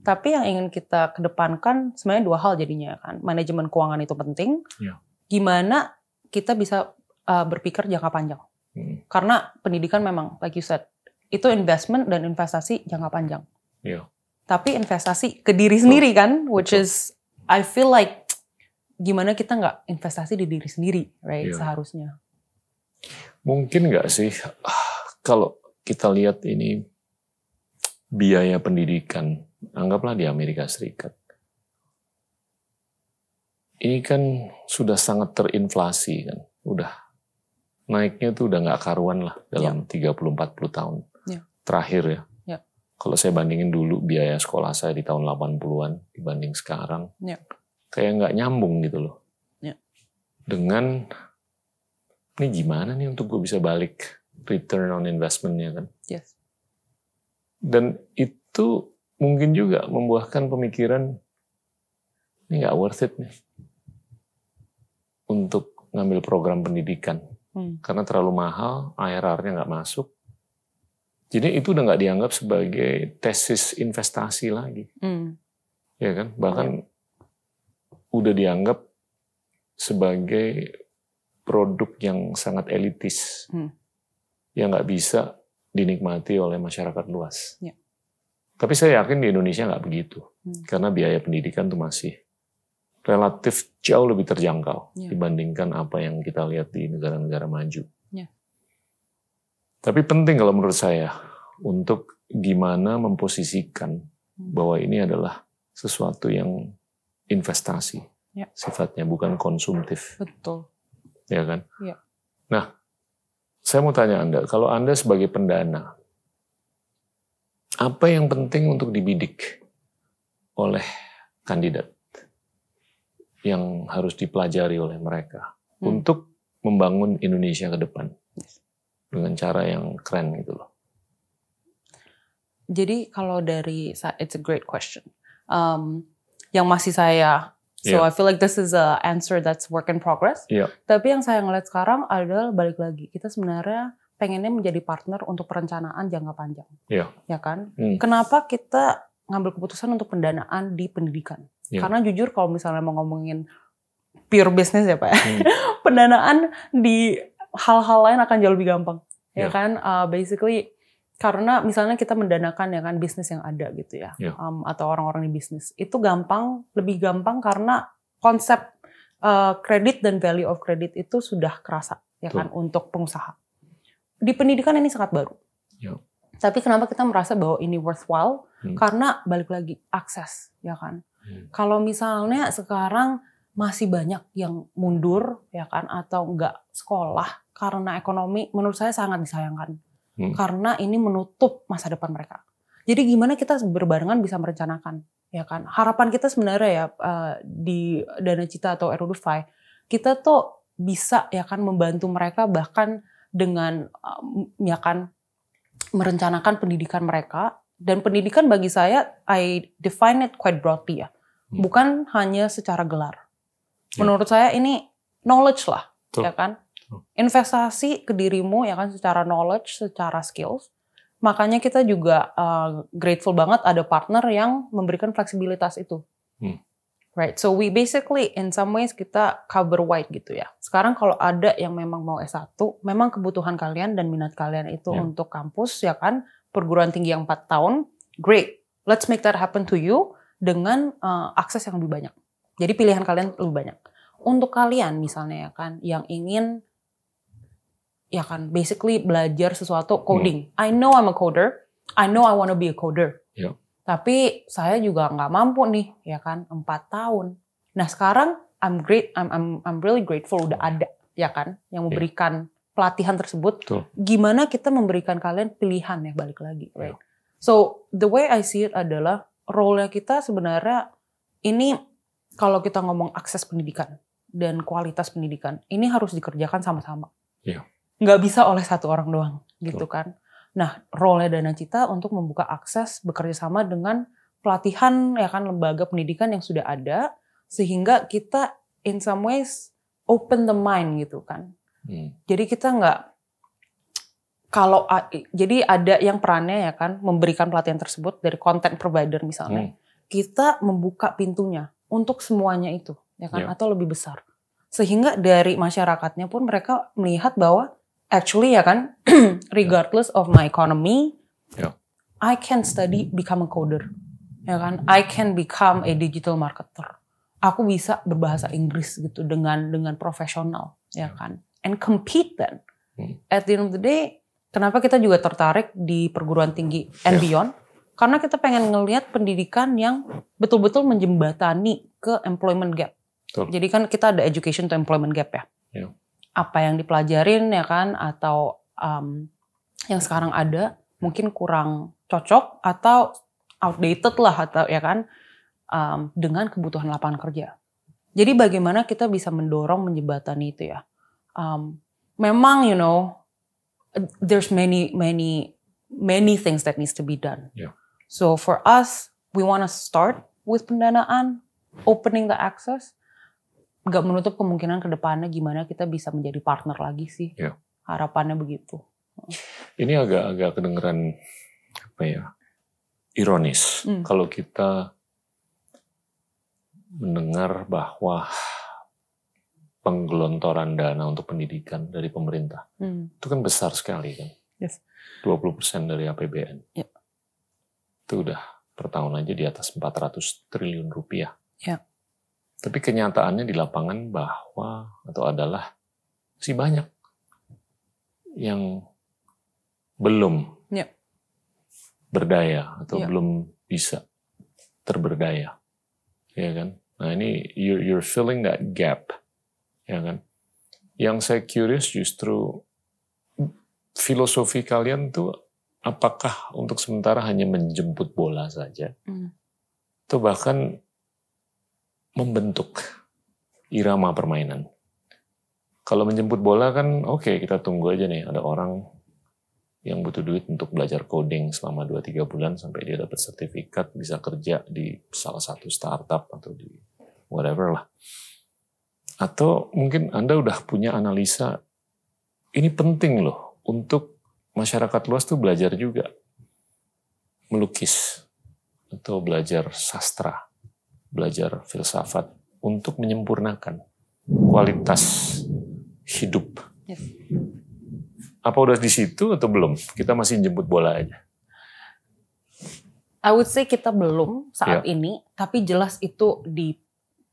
tapi yang ingin kita kedepankan sebenarnya dua hal jadinya kan manajemen keuangan itu penting
Ya.
gimana kita bisa uh, berpikir jangka panjang
Hmm.
karena pendidikan memang like you said itu investment dan investasi jangka panjang.
Iya.
Tapi investasi ke diri sendiri kan, which
Betul.
is I feel like gimana kita nggak investasi di diri sendiri, right?
Iya.
Seharusnya.
Mungkin nggak sih kalau kita lihat ini biaya pendidikan, anggaplah di Amerika Serikat. Ini kan sudah sangat terinflasi kan, udah naiknya tuh udah nggak karuan lah dalam 30-40 tahun
Ya.
terakhir ya.
Ya.
Kalau saya bandingin dulu biaya sekolah saya di tahun 80-an dibanding sekarang,
Ya.
Kayak nggak nyambung gitu loh.
Ya.
Dengan ini gimana nih untuk gue bisa balik return on investmentnya kan?
Yes.
Dan itu mungkin juga membuahkan pemikiran ini nggak worth it nih untuk ngambil program pendidikan
Hmm.
karena terlalu mahal, IRR-nya nggak masuk. Jadi itu udah nggak dianggap sebagai tesis investasi lagi,
Hmm.
ya kan? Bahkan udah dianggap sebagai produk yang sangat elitis,
Hmm.
yang nggak bisa dinikmati oleh masyarakat luas.
Ya.
Tapi saya yakin di Indonesia nggak begitu,
Hmm.
karena biaya pendidikan tuh masih relatif jauh lebih terjangkau
Ya.
dibandingkan apa yang kita lihat di negara-negara maju.
Ya.
Tapi penting kalau menurut saya untuk gimana memposisikan
Hmm.
bahwa ini adalah sesuatu yang investasi
Ya.
sifatnya bukan konsumtif,
Betul.
ya kan?
Ya.
Nah, saya mau tanya Anda, kalau Anda sebagai pendana, apa yang penting untuk dibidik oleh kandidat yang harus dipelajari oleh mereka
Hmm.
untuk membangun Indonesia ke depan
Yes.
dengan cara yang keren gitu loh.
Jadi kalau dari it's a great question. Um, yang masih saya so I
Iya.
feel like this is a answer that's work in progress.
Iya.
Tapi yang saya ngeliat sekarang adalah balik lagi kita sebenarnya pengennya menjadi partner untuk perencanaan jangka panjang.
Iya.
Ya kan?
Hmm.
Kenapa kita ngambil keputusan untuk pendanaan di pendidikan?
Iya.
Karena jujur kalau misalnya mau ngomongin pure business ya Pak, ya,
Hmm. (laughs)
pendanaan di hal-hal lain akan jauh lebih gampang. Ya
Iya.
kan? Uh, basically karena misalnya kita mendanakan ya kan bisnis yang ada gitu ya,
Iya.
um, atau orang-orang di bisnis itu gampang, lebih gampang karena konsep uh, kredit dan value of credit itu sudah kerasa ya kan untuk pengusaha. Di pendidikan ini sangat baru.
Iya.
Tapi kenapa kita merasa bahwa ini worthwhile?
Hmm.
Karena balik lagi akses ya kan.
Hmm.
Kalau misalnya sekarang masih banyak yang mundur ya kan atau enggak sekolah karena ekonomi menurut saya sangat disayangkan
Hmm.
karena ini menutup masa depan mereka. Jadi gimana kita berbarengan bisa merencanakan ya kan? Harapan kita sebenarnya ya eh, di Dana Cita atau Erudify kita tuh bisa ya kan membantu mereka bahkan dengan eh, ya kan merencanakan pendidikan mereka dan pendidikan bagi saya I define it quite broadly ya.
Hmm.
Bukan hanya secara gelar.
Ya.
Menurut saya ini knowledge lah,
Betul.
ya kan? Investasi ke dirimu ya kan secara knowledge, secara skills. Makanya kita juga uh, grateful banget ada partner yang memberikan fleksibilitas itu.
Hmm.
Right. So we basically in some ways kita cover wide gitu ya. Sekarang kalau ada yang memang mau S1, memang kebutuhan kalian dan minat kalian itu
Ya.
untuk kampus ya kan, perguruan tinggi yang 4 tahun, great. Let's make that happen to you dengan uh, akses yang lebih banyak. Jadi pilihan kalian lebih banyak. Untuk kalian misalnya ya kan yang ingin ya kan basically belajar sesuatu coding. I know I'm a coder. I know I want to be a coder.
Ya.
Tapi saya juga nggak mampu nih ya kan empat tahun. Nah sekarang I'm great. I'm I'm I'm really grateful udah ada ya kan yang memberikan pelatihan tersebut.
Betul.
Gimana kita memberikan kalian pilihan ya balik lagi, right? So the way I see it adalah role-nya kita sebenarnya ini kalau kita ngomong akses pendidikan dan kualitas pendidikan, ini harus dikerjakan sama-sama.
Iya.
Nggak bisa oleh satu orang doang, gitu kan. Nah, role-nya Dana Cita untuk membuka akses bekerja sama dengan pelatihan ya kan lembaga pendidikan yang sudah ada sehingga kita in some ways open the mind gitu kan.
Hmm.
Jadi kita nggak kalau jadi ada yang perannya ya kan memberikan pelatihan tersebut dari content provider misalnya.
Hmm.
Kita membuka pintunya untuk semuanya itu ya kan
Ya.
atau lebih besar. Sehingga dari masyarakatnya pun mereka melihat bahwa actually ya kan (clears throat) regardless of my economy
Ya.
I can study become a coder. Ya kan? I can become a digital marketer. Aku bisa berbahasa Inggris gitu dengan dengan profesional, ya kan? And compete then.
Hmm.
At the end of the day, kenapa kita juga tertarik di perguruan tinggi and
Ya.
beyond? Karena kita pengen ngelihat pendidikan yang betul-betul menjembatani ke employment gap.
Betul.
Jadi kan kita ada education to employment gap ya.
Ya.
Apa yang dipelajarin ya kan atau um, yang sekarang ada mungkin kurang cocok atau outdated lah atau ya kan um, dengan kebutuhan lapangan kerja. Jadi bagaimana kita bisa mendorong menjembatani itu ya. Um, memang you know there's many many many things that needs to be done.
Yeah.
So for us we want to start with pendanaan, opening the access. Gak menutup kemungkinan ke depannya gimana kita bisa menjadi partner lagi sih.
Yeah.
Harapannya begitu.
Ini agak-agak kedengeran apa ya? Ironis
Hmm.
kalau kita mendengar bahwa penggelontoran dana untuk pendidikan dari pemerintah
Hmm.
itu kan besar sekali kan.
Yes.
20% dari APBN.
Ya.
Itu udah per tahun aja di atas 400 triliun rupiah.
Ya.
Tapi kenyataannya di lapangan bahwa atau adalah masih banyak yang belum
Ya.
berdaya atau
Ya.
belum bisa terberdaya, ya kan? Nah ini you're, you're filling that gap, ya kan? Yang saya curious justru filosofi kalian tuh apakah untuk sementara hanya menjemput bola saja,
Hmm.
atau bahkan membentuk irama permainan. Kalau menjemput bola kan oke kita tunggu aja nih ada orang yang butuh duit untuk belajar coding selama 2-3 bulan sampai dia dapat sertifikat bisa kerja di salah satu startup atau di whatever lah. Atau mungkin Anda udah punya analisa ini penting loh untuk masyarakat luas tuh belajar juga melukis atau belajar sastra, belajar filsafat untuk menyempurnakan kualitas hidup.
Yes.
Apa udah di situ atau belum? Kita masih jemput bola aja.
I would say kita belum saat
Ya.
ini, tapi jelas itu di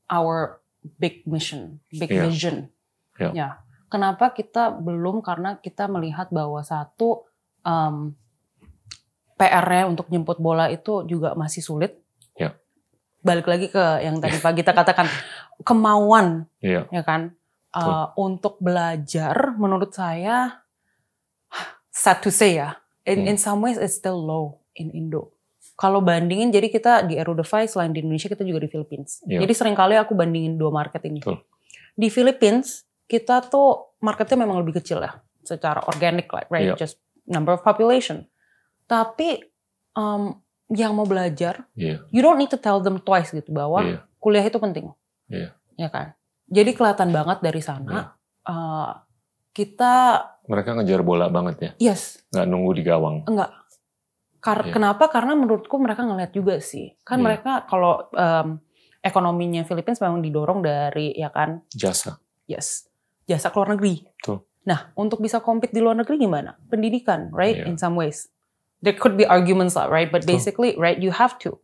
our big mission, big
Ya.
vision.
Ya.
Ya. Kenapa kita belum? Karena kita melihat bahwa satu um, PR-nya untuk jemput bola itu juga masih sulit. Balik lagi ke yang tadi Pak kita katakan kemauan,
Iya.
ya kan, uh, untuk belajar. Menurut saya, sad to say ya, in
Hmm.
in some ways it's still low in Indo. Kalau bandingin, jadi kita di Erudify selain di Indonesia kita juga di Philippines.
Iya.
Jadi sering kali aku bandingin dua market ini.
Betul.
Di Philippines kita tuh marketnya memang lebih kecil ya, secara organic like right,
Iya.
just number of population. Tapi um, yang mau belajar,
Iya.
you don't need to tell them twice gitu bahwa
Iya.
kuliah itu penting.
Iya.
Ya kan? Jadi kelihatan banget dari sana. uh, kita
Mereka ngejar bola banget ya,
yes
nggak nunggu di gawang.
enggak Kar-
Iya.
kenapa karena menurutku mereka ngeliat juga sih kan
Iya.
mereka kalau um, ekonominya Philippines memang didorong dari ya kan
Jasa.
yes jasa ke luar negeri
Betul.
nah untuk bisa compete di luar negeri gimana pendidikan right
Iya.
in some ways there could be arguments lah right but basically right you have to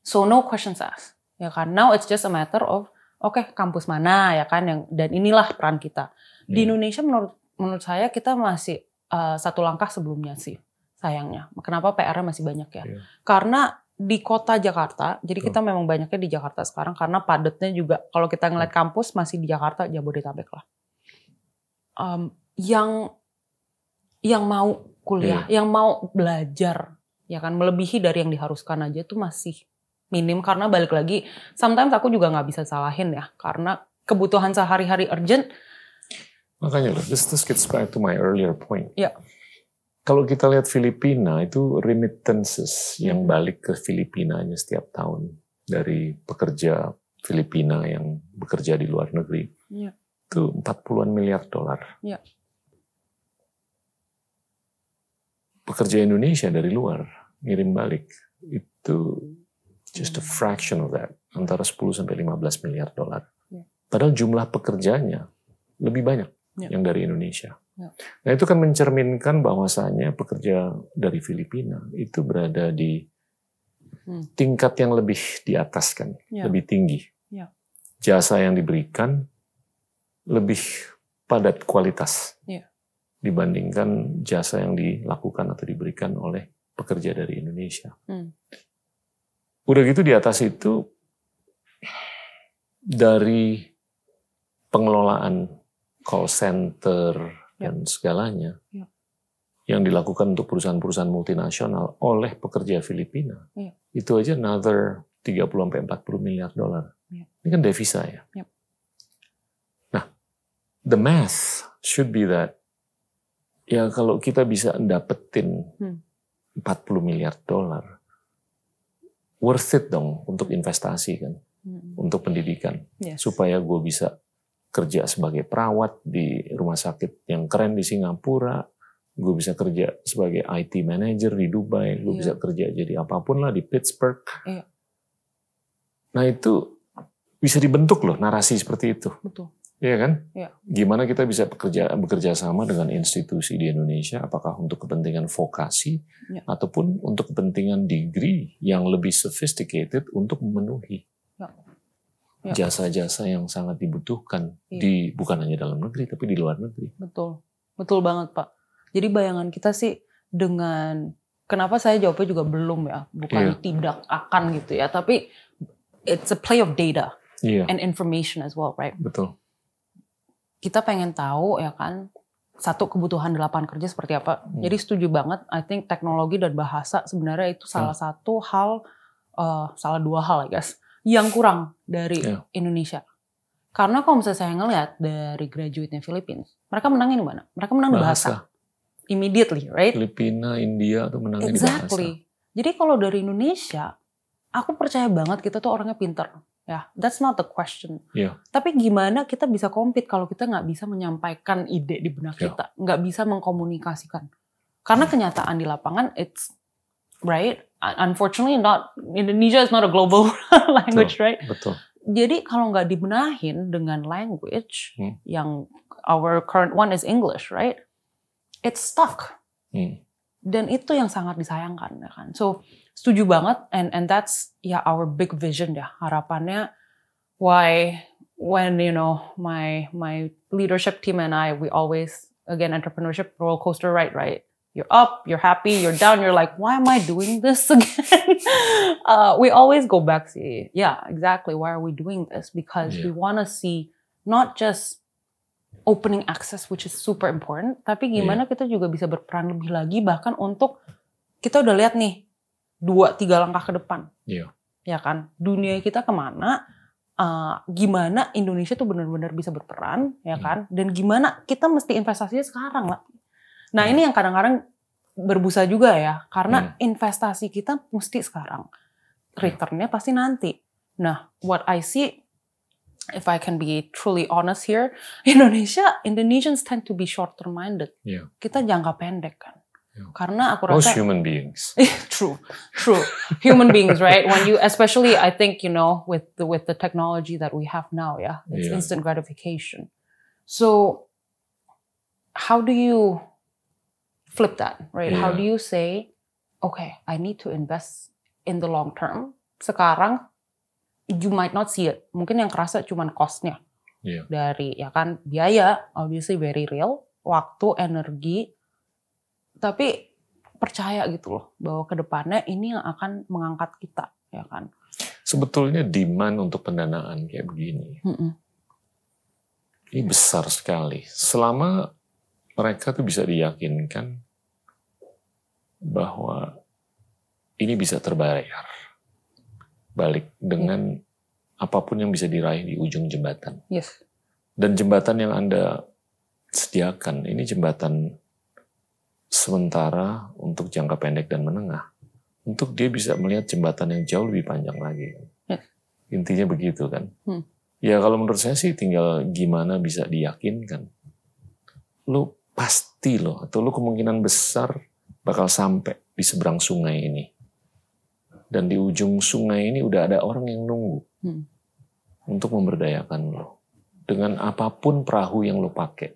so no questions asked ya kan now it's just a matter of oke kampus mana ya kan yang dan inilah peran kita di. Indonesia menurut menurut saya kita masih uh, satu langkah sebelumnya sih sayangnya. Kenapa PR-nya masih banyak ya?
Iya.
Karena di kota Jakarta, jadi
Betul.
kita memang banyaknya di Jakarta sekarang karena padatnya juga kalau kita ngeliat kampus masih di Jakarta Jabodetabek lah. Um, yang yang mau kuliah, yang mau belajar ya kan melebihi dari yang diharuskan aja tuh masih minim karena balik lagi sometimes aku juga nggak bisa salahin ya karena kebutuhan sehari-hari urgent
Makanya loh, this, this gets back to my earlier point.
Ya.
Kalau kita lihat Filipina itu remittances yang
Hmm.
balik ke Filipinanya setiap tahun dari pekerja Filipina yang bekerja di luar negeri
Ya.
itu 40-an miliar dolar.
Ya.
Pekerja Indonesia dari luar ngirim balik itu just a fraction of that, antara 10 sampai 15 miliar dolar.
Ya.
Padahal jumlah pekerjanya lebih banyak
Ya.
yang dari Indonesia.
Ya.
Nah itu kan mencerminkan bahwasanya pekerja dari Filipina itu berada di
Hmm.
tingkat yang lebih di atas kan,
Ya.
lebih tinggi.
Ya.
Jasa yang diberikan lebih padat kualitas
Ya.
Dibandingkan jasa yang dilakukan atau diberikan oleh pekerja dari Indonesia.
Hmm.
Udah gitu di atas itu dari pengelolaan call center
Ya.
dan segalanya
Ya.
yang dilakukan untuk perusahaan-perusahaan multinasional oleh pekerja Filipina
Ya.
itu aja another 30 sampai 40 miliar dolar.
Ya.
Ini kan devisa ya.
Ya.
Nah, the math should be that ya kalau kita bisa dapetin
Hmm.
40 miliar dolar worth it dong untuk investasi kan,
Mm.
untuk pendidikan
Yes.
supaya gue bisa kerja sebagai perawat di rumah sakit yang keren di Singapura, gue bisa kerja sebagai IT manager di Dubai, gue
Iya.
bisa kerja jadi apa pun lah di Pittsburgh.
Iya.
Nah itu bisa dibentuk loh narasi seperti itu,
Betul.
Iya kan?
Iya.
Gimana kita bisa bekerja bekerja sama dengan institusi di Indonesia, apakah untuk kepentingan vokasi
Iya.
ataupun untuk kepentingan degree yang lebih sophisticated untuk memenuhi
Iya. Iya.
jasa-jasa yang sangat dibutuhkan
Iya.
di bukan hanya dalam negeri tapi di luar negeri.
Betul. Betul banget, Pak. Jadi bayangan kita sih dengan kenapa saya jawabnya juga belum ya,
Iya.
bukan tidak akan gitu ya, tapi it's a play of data
Iya,
and information as well, right?
betul.
Kita pengen tahu ya kan satu kebutuhan di lapangan kerja seperti apa.
Hmm.
Jadi setuju banget. I think teknologi dan bahasa sebenarnya itu salah satu hal, eh, salah dua hal, I guess, yang kurang dari
Iya.
Indonesia. Karena kalau misalnya saya ngelihat dari graduate-nya Philippines, mereka menangin di mana? Mereka menang di bahasa.
Bahasa.
Immediately, right?
Filipina, India tuh menangnya di bahasa.
Exactly. Jadi kalau dari Indonesia, aku percaya banget kita tuh orangnya pinter. Ya, that's not the question.
Iya.
Tapi gimana kita bisa compete kalau kita nggak bisa menyampaikan ide di benak
Iya.
kita, nggak bisa mengkomunikasikan. Karena kenyataan di lapangan, it's right. Unfortunately, not Indonesia is not a global (laughs) language, right?
Betul.
Jadi kalau nggak dibenahin dengan language
Hmm.
yang our current one is English, right? It's stuck
Hmm.
dan itu yang sangat disayangkan ya kan so setuju banget and and that's ya our big vision ya harapannya why when you know my my leadership team and I we always again entrepreneurship roller coaster ride right? You're up you're happy you're down you're like why am I doing this (laughs) again? Uh, we always go back see yeah exactly why are we doing this? Because we
Yeah.
want to see not just opening access which is super important tapi gimana kita juga bisa berperan lebih lagi bahkan untuk kita udah lihat nih dua tiga langkah ke depan
Iya.
ya kan dunia kita ke mana uh, gimana Indonesia tuh benar-benar bisa berperan ya
Hmm.
kan dan gimana kita mesti investasinya sekarang lah nah
Hmm.
ini yang kadang-kadang berbusa juga ya
Hmm.
karena investasi kita mesti sekarang returnnya pasti nanti nah what I see if I can be truly honest here (laughs) Indonesia Indonesians tend to be short term minded
Iya.
kita jangka pendek kan
Iya.
Karena aku
Most
rasa
human beings. (laughs)
true true. Human beings right? When you especially i think you know with the with the technology that we have now yeah it's
Yeah.
instant gratification. So how do you flip that right? How
Yeah.
do you say okay i need to invest in the long term. Sekarang you might not see it. Mungkin yang kerasa cuman costnya.
Iya.
dari ya kan biaya obviously very real. Waktu energi tapi percaya gitu loh bahwa ke depannya ini yang akan mengangkat kita ya kan
Sebetulnya demand untuk pendanaan kayak begini
Mm-mm.
ini besar sekali. Selama mereka tuh bisa diyakinkan bahwa ini bisa terbayar balik dengan apa pun yang bisa diraih di ujung jembatan.
Yes.
Dan jembatan yang Anda sediakan, ini jembatan sementara untuk jangka pendek dan menengah. Untuk dia bisa melihat jembatan yang jauh lebih panjang lagi.
Yes.
Intinya begitu kan.
Hmm.
Ya kalau menurut saya sih tinggal gimana bisa diyakinkan. Lu pasti loh, atau lu kemungkinan besar bakal sampai di seberang sungai ini. Dan di ujung sungai ini udah ada orang yang nunggu
Hmm.
untuk memberdayakan lo. Dengan apa pun perahu yang lo pakai.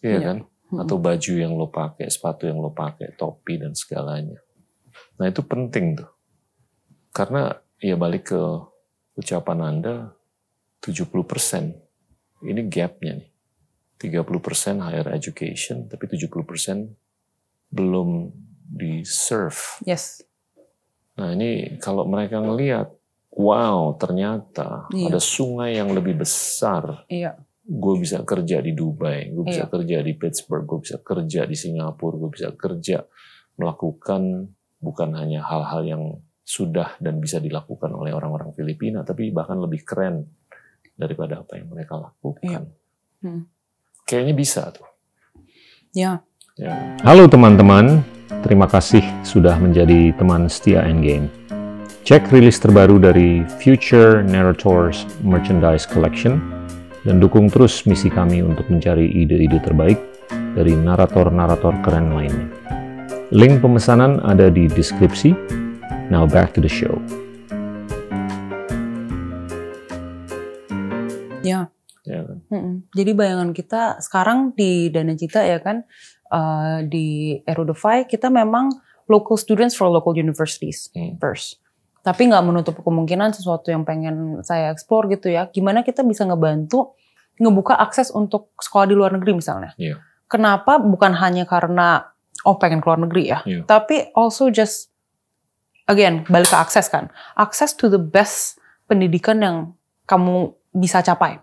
Iya
Iya.
kan?
Hmm.
Atau baju yang lo pakai, sepatu yang lo pakai, topi dan segalanya. Nah itu penting tuh. Karena ya balik ke ucapan Anda, 70% ini gapnya nih. 30% higher education, tapi 70% belum di-serve.
Yes.
Nah ini kalau mereka ngelihat, wow ternyata
Iya.
ada sungai yang lebih besar.
Iya.
Gue bisa kerja di Dubai, gue bisa
Iya.
kerja di Pittsburgh, gue bisa kerja di Singapura, gue bisa kerja melakukan bukan hanya hal-hal yang sudah dan bisa dilakukan oleh orang-orang Filipina, tapi bahkan lebih keren daripada apa yang mereka lakukan.
Iya. Hmm.
Kayaknya bisa tuh.
Ya.
Ya.
Halo teman-teman, terima kasih sudah menjadi teman setia Endgame. Cek rilis terbaru dari Future Narrators Merchandise Collection dan dukung terus misi kami untuk mencari ide-ide terbaik dari narator-narator keren lainnya. Link pemesanan ada di deskripsi. Now back to the show.
Ya.
Ya kan?
Jadi bayangan kita sekarang di Dana Cita ya kan eh, di Erudify kita memang local students for local universities
Hmm.
first. Tapi nggak menutup kemungkinan sesuatu yang pengen saya explore gitu ya. Gimana kita bisa ngebantu ngebuka akses untuk sekolah di luar negeri misalnya.
Iya.
Kenapa? Bukan hanya karena oh pengen keluar negeri ya,
Iya.
tapi also just again balik ke akses kan. Akses to the best pendidikan yang kamu bisa capai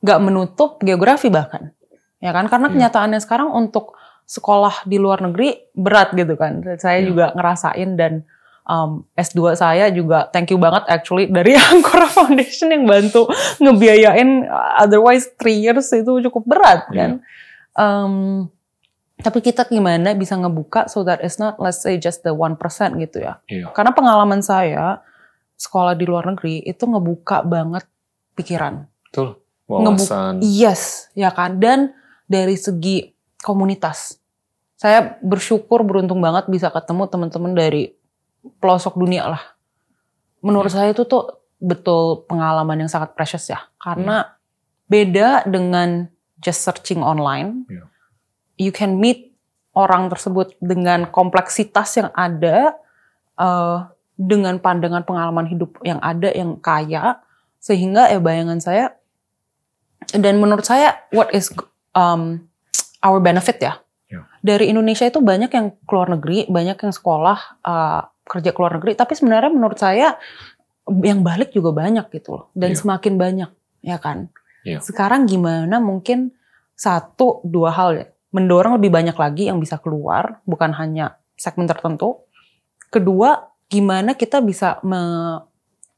nggak menutup geografi bahkan ya kan karena
Iya.
kenyataannya sekarang untuk sekolah di luar negeri berat gitu kan saya
Iya.
juga ngerasain dan um, S2 saya juga thank you banget actually dari (laughs) Angkora Foundation yang bantu ngebiayain otherwise three years itu cukup berat
Iya.
kan Um, tapi kita gimana bisa ngebuka so that it's not let's say just the 1% gitu ya
Iya.
karena pengalaman saya sekolah di luar negeri itu ngebuka banget pikiran
Betul. Wawasan.
Yes, ya kan. Dan dari segi komunitas, saya bersyukur beruntung banget bisa ketemu teman-teman dari pelosok dunia lah. Menurut saya itu tuh betul pengalaman yang sangat precious ya, karena beda dengan just searching online.
Iya.
You can meet orang tersebut dengan kompleksitas yang ada, eh, dengan pandangan pengalaman hidup yang ada yang kaya, sehingga ya bayangan saya dan menurut saya what is um, our benefit ya
Ya.
dari Indonesia itu banyak yang keluar negeri banyak yang sekolah uh, kerja keluar negeri tapi sebenarnya menurut saya yang balik juga banyak gitu loh dan
Ya.
semakin banyak ya kan
Ya.
sekarang gimana mungkin satu dua hal ya mendorong lebih banyak lagi yang bisa keluar bukan hanya segmen tertentu kedua gimana kita bisa me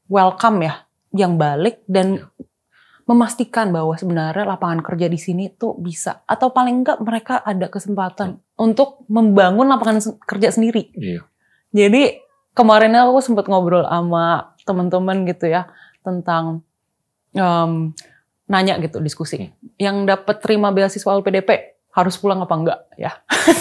welcome ya yang balik dan
Ya.
memastikan bahwa sebenarnya lapangan kerja di sini tuh bisa atau paling enggak mereka ada kesempatan untuk membangun lapangan kerja sendiri.
Iya.
Jadi kemarin aku sempat ngobrol sama teman-teman gitu ya tentang em, nanya gitu diskusi. Yang dapat terima beasiswa LPDP harus pulang apa enggak ya?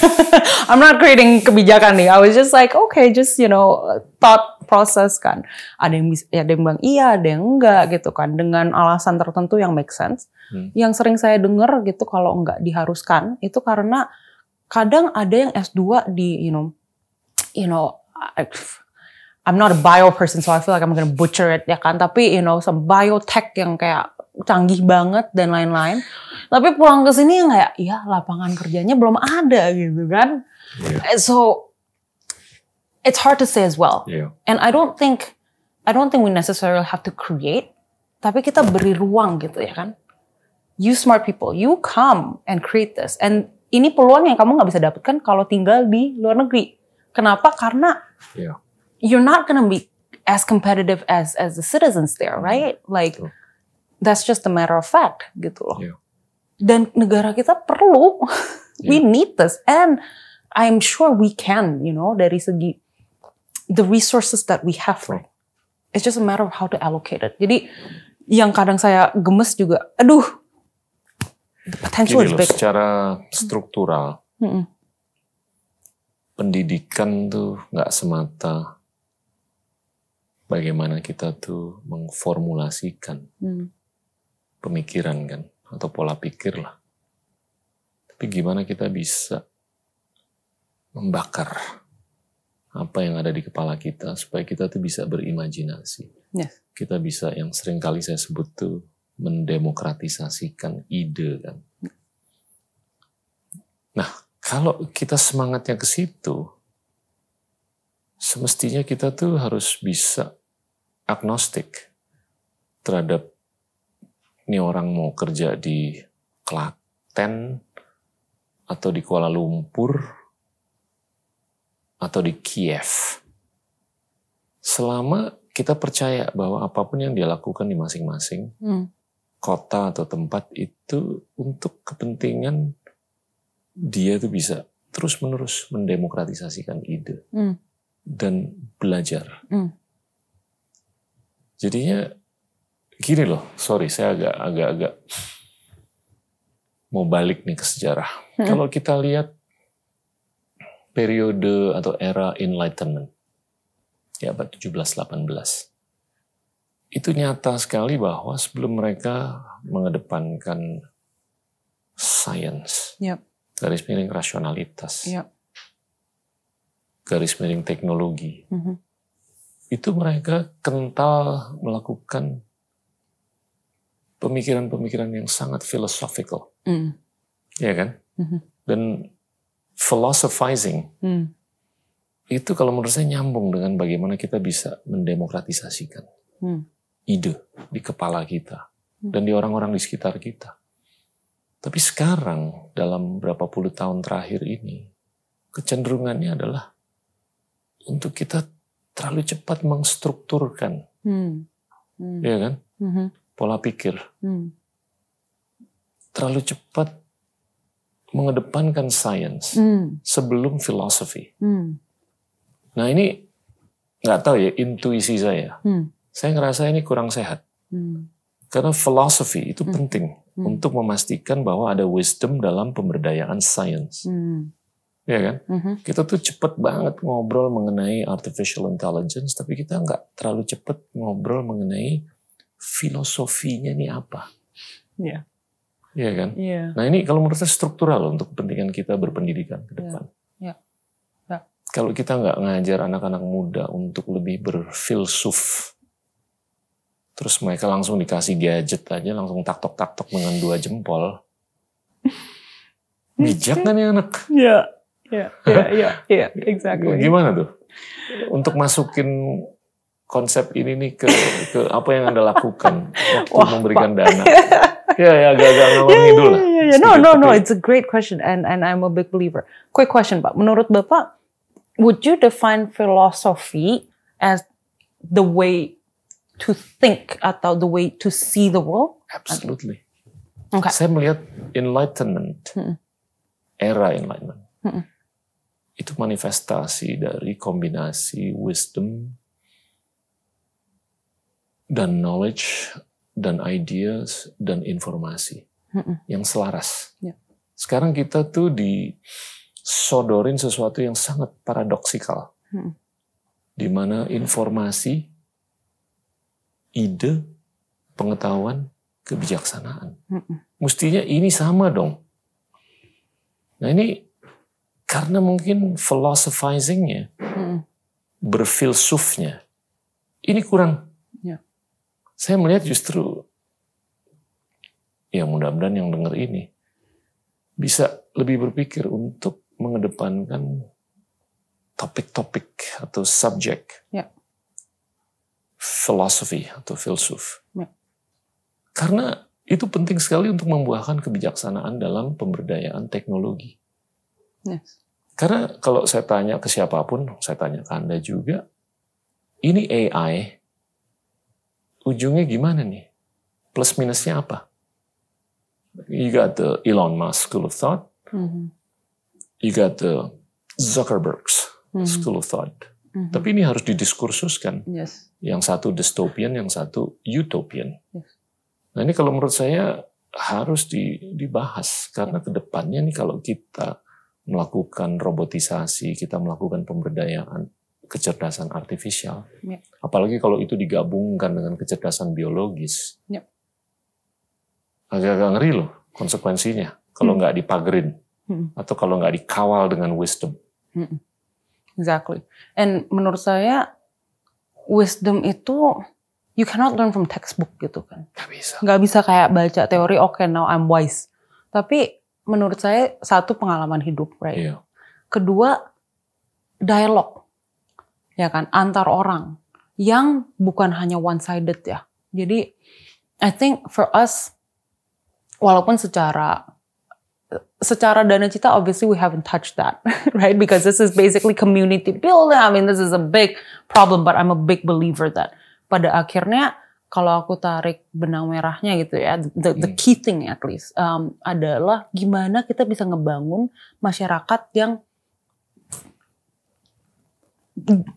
(laughs) I'm not creating kebijakan nih. I was just like okay, just you know thought process kan. Ada yang bisa, ada yang bilang iya, ada yang enggak gitu kan dengan alasan tertentu yang make sense.
Hmm.
Yang sering saya dengar gitu kalau enggak diharuskan itu karena kadang ada yang S2 di you know you know I'm not a bio person so I feel like I'm gonna butcher it ya kan tapi you know some biotech yang kayak canggih banget dan lain-lain tapi pulang ke sini yang kayak ya lapangan kerjanya belum ada gitu kan
Iya.
so it's hard to say as well
Iya.
and I don't think I don't think we necessarily have to create tapi kita beri ruang gitu ya kan you smart people you come and create this and ini peluang yang kamu nggak bisa dapatkan kalau tinggal di luar negeri Kenapa? Karena
Yeah.
You're not gonna be as competitive as as the citizens there, right? Like
Betul.
that's just a matter of fact gitu loh.
Yeah.
Dan negara kita perlu, (laughs) we
Yeah.
need this, and I'm sure we can, you know, dari segi the resources that we have.
Betul.
It's just a matter of how to allocate it. Jadi yang kadang saya gemes juga, aduh, the potential
Gini
is big.
secara struktural,
Mm-mm.
pendidikan tuh nggak semata bagaimana kita tuh mengformulasikan
Hmm.
pemikiran kan atau pola pikir lah. Tapi gimana kita bisa membakar apa yang ada di kepala kita supaya kita tuh bisa berimajinasi.
Yes.
Kita bisa yang sering kali saya sebut tuh mendemokratisasikan ide kan. Nah, kalau kita semangatnya ke situ, semestinya kita tuh harus bisa agnostik terhadap ini orang mau kerja di Klaten atau di Kuala Lumpur atau di Kiev. Selama kita percaya bahwa apa pun yang dia lakukan di masing-masing
Hmm.
kota atau tempat itu untuk kepentingan dia tuh bisa terus-menerus mendemokratisasikan ide
Hmm.
dan belajar.
Hmm.
Jadinya gini loh, sorry saya agak agak agak mau balik nih ke sejarah.
Hmm.
Kalau kita lihat periode atau era Enlightenment, ya abad 17-18, itu nyata sekali bahwa sebelum mereka mengedepankan science,
Yep.
garis miring rasionalitas,
Yep.
garis miring teknologi,
Mhm.
Itu mereka kental melakukan pemikiran-pemikiran yang sangat philosophical,
Hmm.
ya kan?
Mhm.
Dan philosophizing
Hmm.
itu kalau menurut saya nyambung dengan bagaimana kita bisa mendemokratisasikan
Hmm.
ide di kepala kita
Hmm.
dan di orang-orang di sekitar kita. Tapi sekarang dalam berapa puluh tahun terakhir ini kecenderungannya adalah untuk kita terlalu cepat mengstrukturkan,
Hmm. Hmm.
ya kan?
Mhm.
Pola pikir
Hmm.
terlalu cepat mengedepankan sains
Hmm.
sebelum filosofi.
Hmm.
Nah ini nggak tahu ya intuisi saya.
Hmm.
Saya ngerasa ini kurang sehat.
Hmm.
Karena filosofi itu
Hmm.
penting
Hmm.
untuk memastikan bahwa ada wisdom dalam pemberdayaan sains.
Hmm.
Ya kan?
Mhm.
Kita tuh cepet banget ngobrol mengenai artificial intelligence, tapi kita nggak terlalu cepet ngobrol mengenai filosofinya ini apa.
Iya.
Iya kan?
Iya.
Nah ini kalau menurut saya struktural untuk kepentingan kita berpendidikan ke depan.
Ya. Ya.
Kalau kita nggak ngajar anak-anak muda untuk lebih berfilsuf, terus mereka langsung dikasih gadget aja, langsung taktok taktok dengan dua jempol, (laughs) bijak kan ya anak?
Iya. Iya. Iya. Iya. Iya. (laughs) Exactly.
Gimana tuh? Untuk masukin konsep ini nih ke ke apa yang anda lakukan waktu
Wah,
memberikan dana? ya ya agak-agak (laughs) ngalor
Yeah,
ngidul
yeah,
lah.
yeah, yeah. No,
sedikit,
no, no.
tapi-
It's a great question, and and I'm a big believer. Quick question, Pak. Menurut Bapak, would you define philosophy as the way to think atau the way to see the world?
Absolutely.
Okay.
Saya melihat enlightenment, era enlightenment. Itu manifestasi dari kombinasi wisdom dan knowledge dan ideas dan informasi yang selaras.
Ya.
Sekarang kita tuh disodorin sesuatu yang sangat paradoksikal,
Mm.
di mana informasi, ide, pengetahuan, kebijaksanaan mestinya ini sama dong. Nah ini karena mungkin philosophizingnya,
Mm-mm.
berfilsufnya, ini kurang.
Ya.
Saya melihat justru, ya mudah-mudahan yang dengar ini bisa lebih berpikir untuk mengedepankan topik-topik atau subjek
Ya.
filosofi atau filsuf.
Ya.
Karena itu penting sekali untuk membuahkan kebijaksanaan dalam pemberdayaan teknologi.
Yes.
Karena kalau saya tanya ke siapa pun, saya tanya ke Anda juga, ini AI, ujungnya gimana nih? Plus minusnya apa? You got the Elon Musk School of Thought,
Mhm.
you got the Zuckerberg's
Mhm.
School of Thought.
Mhm.
Tapi ini harus didiskursuskan.
yes.
Yang satu dystopian, yang satu utopian.
Yes.
Nah ini kalau menurut saya harus di- dibahas karena ke depannya nih kalau kita melakukan robotisasi, kita melakukan pemberdayaan kecerdasan artifisial,
Ya.
apalagi kalau itu digabungkan dengan kecerdasan biologis,
Ya.
agak-agak ngeri loh konsekuensinya kalau
Hmm.
nggak dipagerin
Hmm.
atau kalau nggak dikawal dengan wisdom.
Exactly. And menurut saya wisdom itu you cannot learn from textbook gitu kan.
Nggak bisa.
Nggak bisa kayak baca teori, oke now I'm wise. Tapi menurut saya satu pengalaman hidup, right?
Iya.
Kedua dialog, ya kan, antar orang yang bukan hanya one sided ya. Jadi I think for us, walaupun secara secara dana cita obviously we haven't touched that (laughs) right because this is basically community building I mean this is a big problem but I'm a big believer that pada akhirnya kalau aku tarik benang merahnya gitu ya the, the
Hmm.
key thing at least um, adalah gimana kita bisa ngebangun masyarakat yang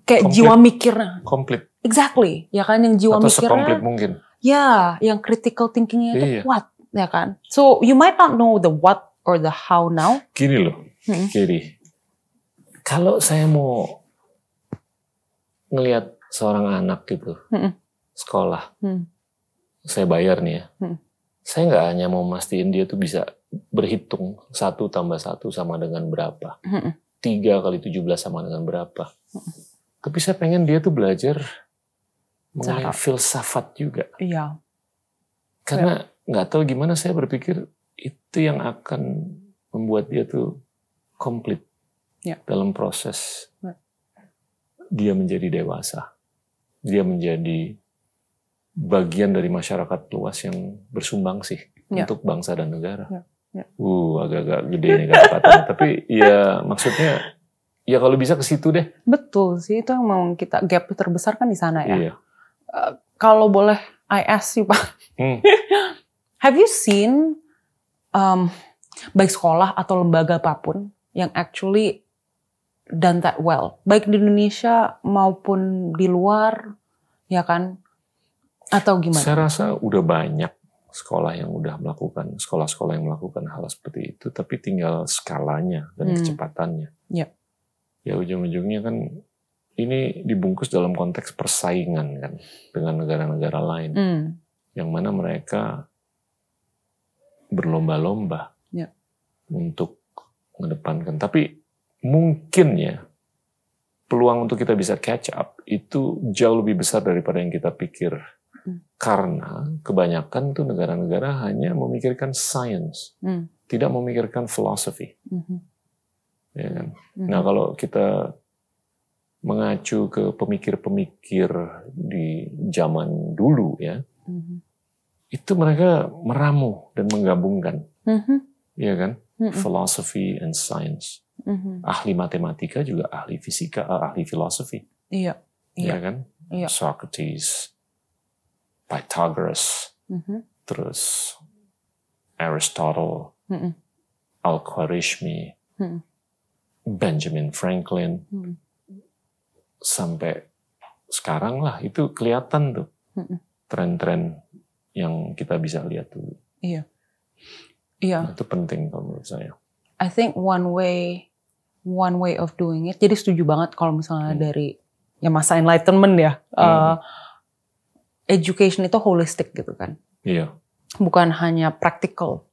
kayak
Komplit.
jiwa mikirnya
Komplit
exactly ya kan yang jiwa
atau
mikirnya
sekomplit mungkin.
Ya, yang critical thinkingnya itu
Iya.
kuat, ya kan? So you might not know the what or the how now.
Gini loh,
Hmm.
Kiri. Kalau saya mau ngelihat seorang anak gitu,
Hmm.
Sekolah,
Hmm.
saya bayar nih ya.
Hmm.
Saya nggak hanya mau mastiin dia tuh bisa berhitung satu tambah satu sama dengan berapa,
Hmm.
tiga kali 17 sama dengan berapa. Tapi saya pengen dia tuh belajar mengenai
Cara.
filsafat juga.
Iya,
Karena nggak tahu gimana saya berpikir itu yang akan membuat dia tuh komplit
Ya.
dalam proses
Ya.
dia menjadi dewasa. Dia menjadi bagian dari masyarakat luas yang bersumbang sih
Ya.
untuk bangsa dan negara.
Ya. Ya.
Uh, agak-agak gede nih kata-katanya. (laughs) Tapi ya maksudnya ya kalau bisa ke situ deh.
betul sih itu yang mau kita gap terbesar kan di sana ya.
Iya.
Kalau boleh I ask you Pak,
Hmm. (laughs)
have you seen um, baik sekolah atau lembaga apa pun yang actually done that well, baik di Indonesia maupun di luar, ya kan? Atau gimana?
Saya rasa udah banyak sekolah yang udah melakukan sekolah-sekolah yang melakukan hal seperti itu, tapi tinggal skalanya dan
Hmm.
kecepatannya.
Yep.
Ya ujung-ujungnya kan ini dibungkus dalam konteks persaingan kan dengan negara-negara lain,
Hmm.
yang mana mereka berlomba-lomba
Yep.
untuk mengedepankan. Tapi mungkin ya peluang untuk kita bisa catch up itu jauh lebih besar daripada yang kita pikir.
Hmm.
Karena kebanyakan tuh negara-negara hanya memikirkan science,
Hmm.
tidak memikirkan philosophy.
Mhm.
Ya kan?
Mhm.
Nah kalau kita mengacu ke pemikir-pemikir di zaman dulu ya,
Mhm.
itu mereka meramu dan menggabungkan,
Mhm.
ya kan?
Mhm.
Philosophy and science.
Mhm.
Ahli matematika juga ahli fisika, eh, ahli filosofi,
Iya. Iya.
ya kan?
Iya.
Socrates, Pythagoras,
Mhm.
terus Aristotle,
Mhm.
Al-Khwarizmi,
Mhm.
Benjamin Franklin,
Mhm.
sampai sekarang lah itu kelihatan tuh tren-tren yang kita bisa lihat dulu.
Iya.
Nah, itu penting kalau menurut saya.
I think one way one way of doing it. Jadi setuju banget kalau misalnya
Hmm.
dari ya masa enlightenment ya. uh,
Hmm.
Education itu holistic gitu kan.
Iya,
Bukan hanya practical.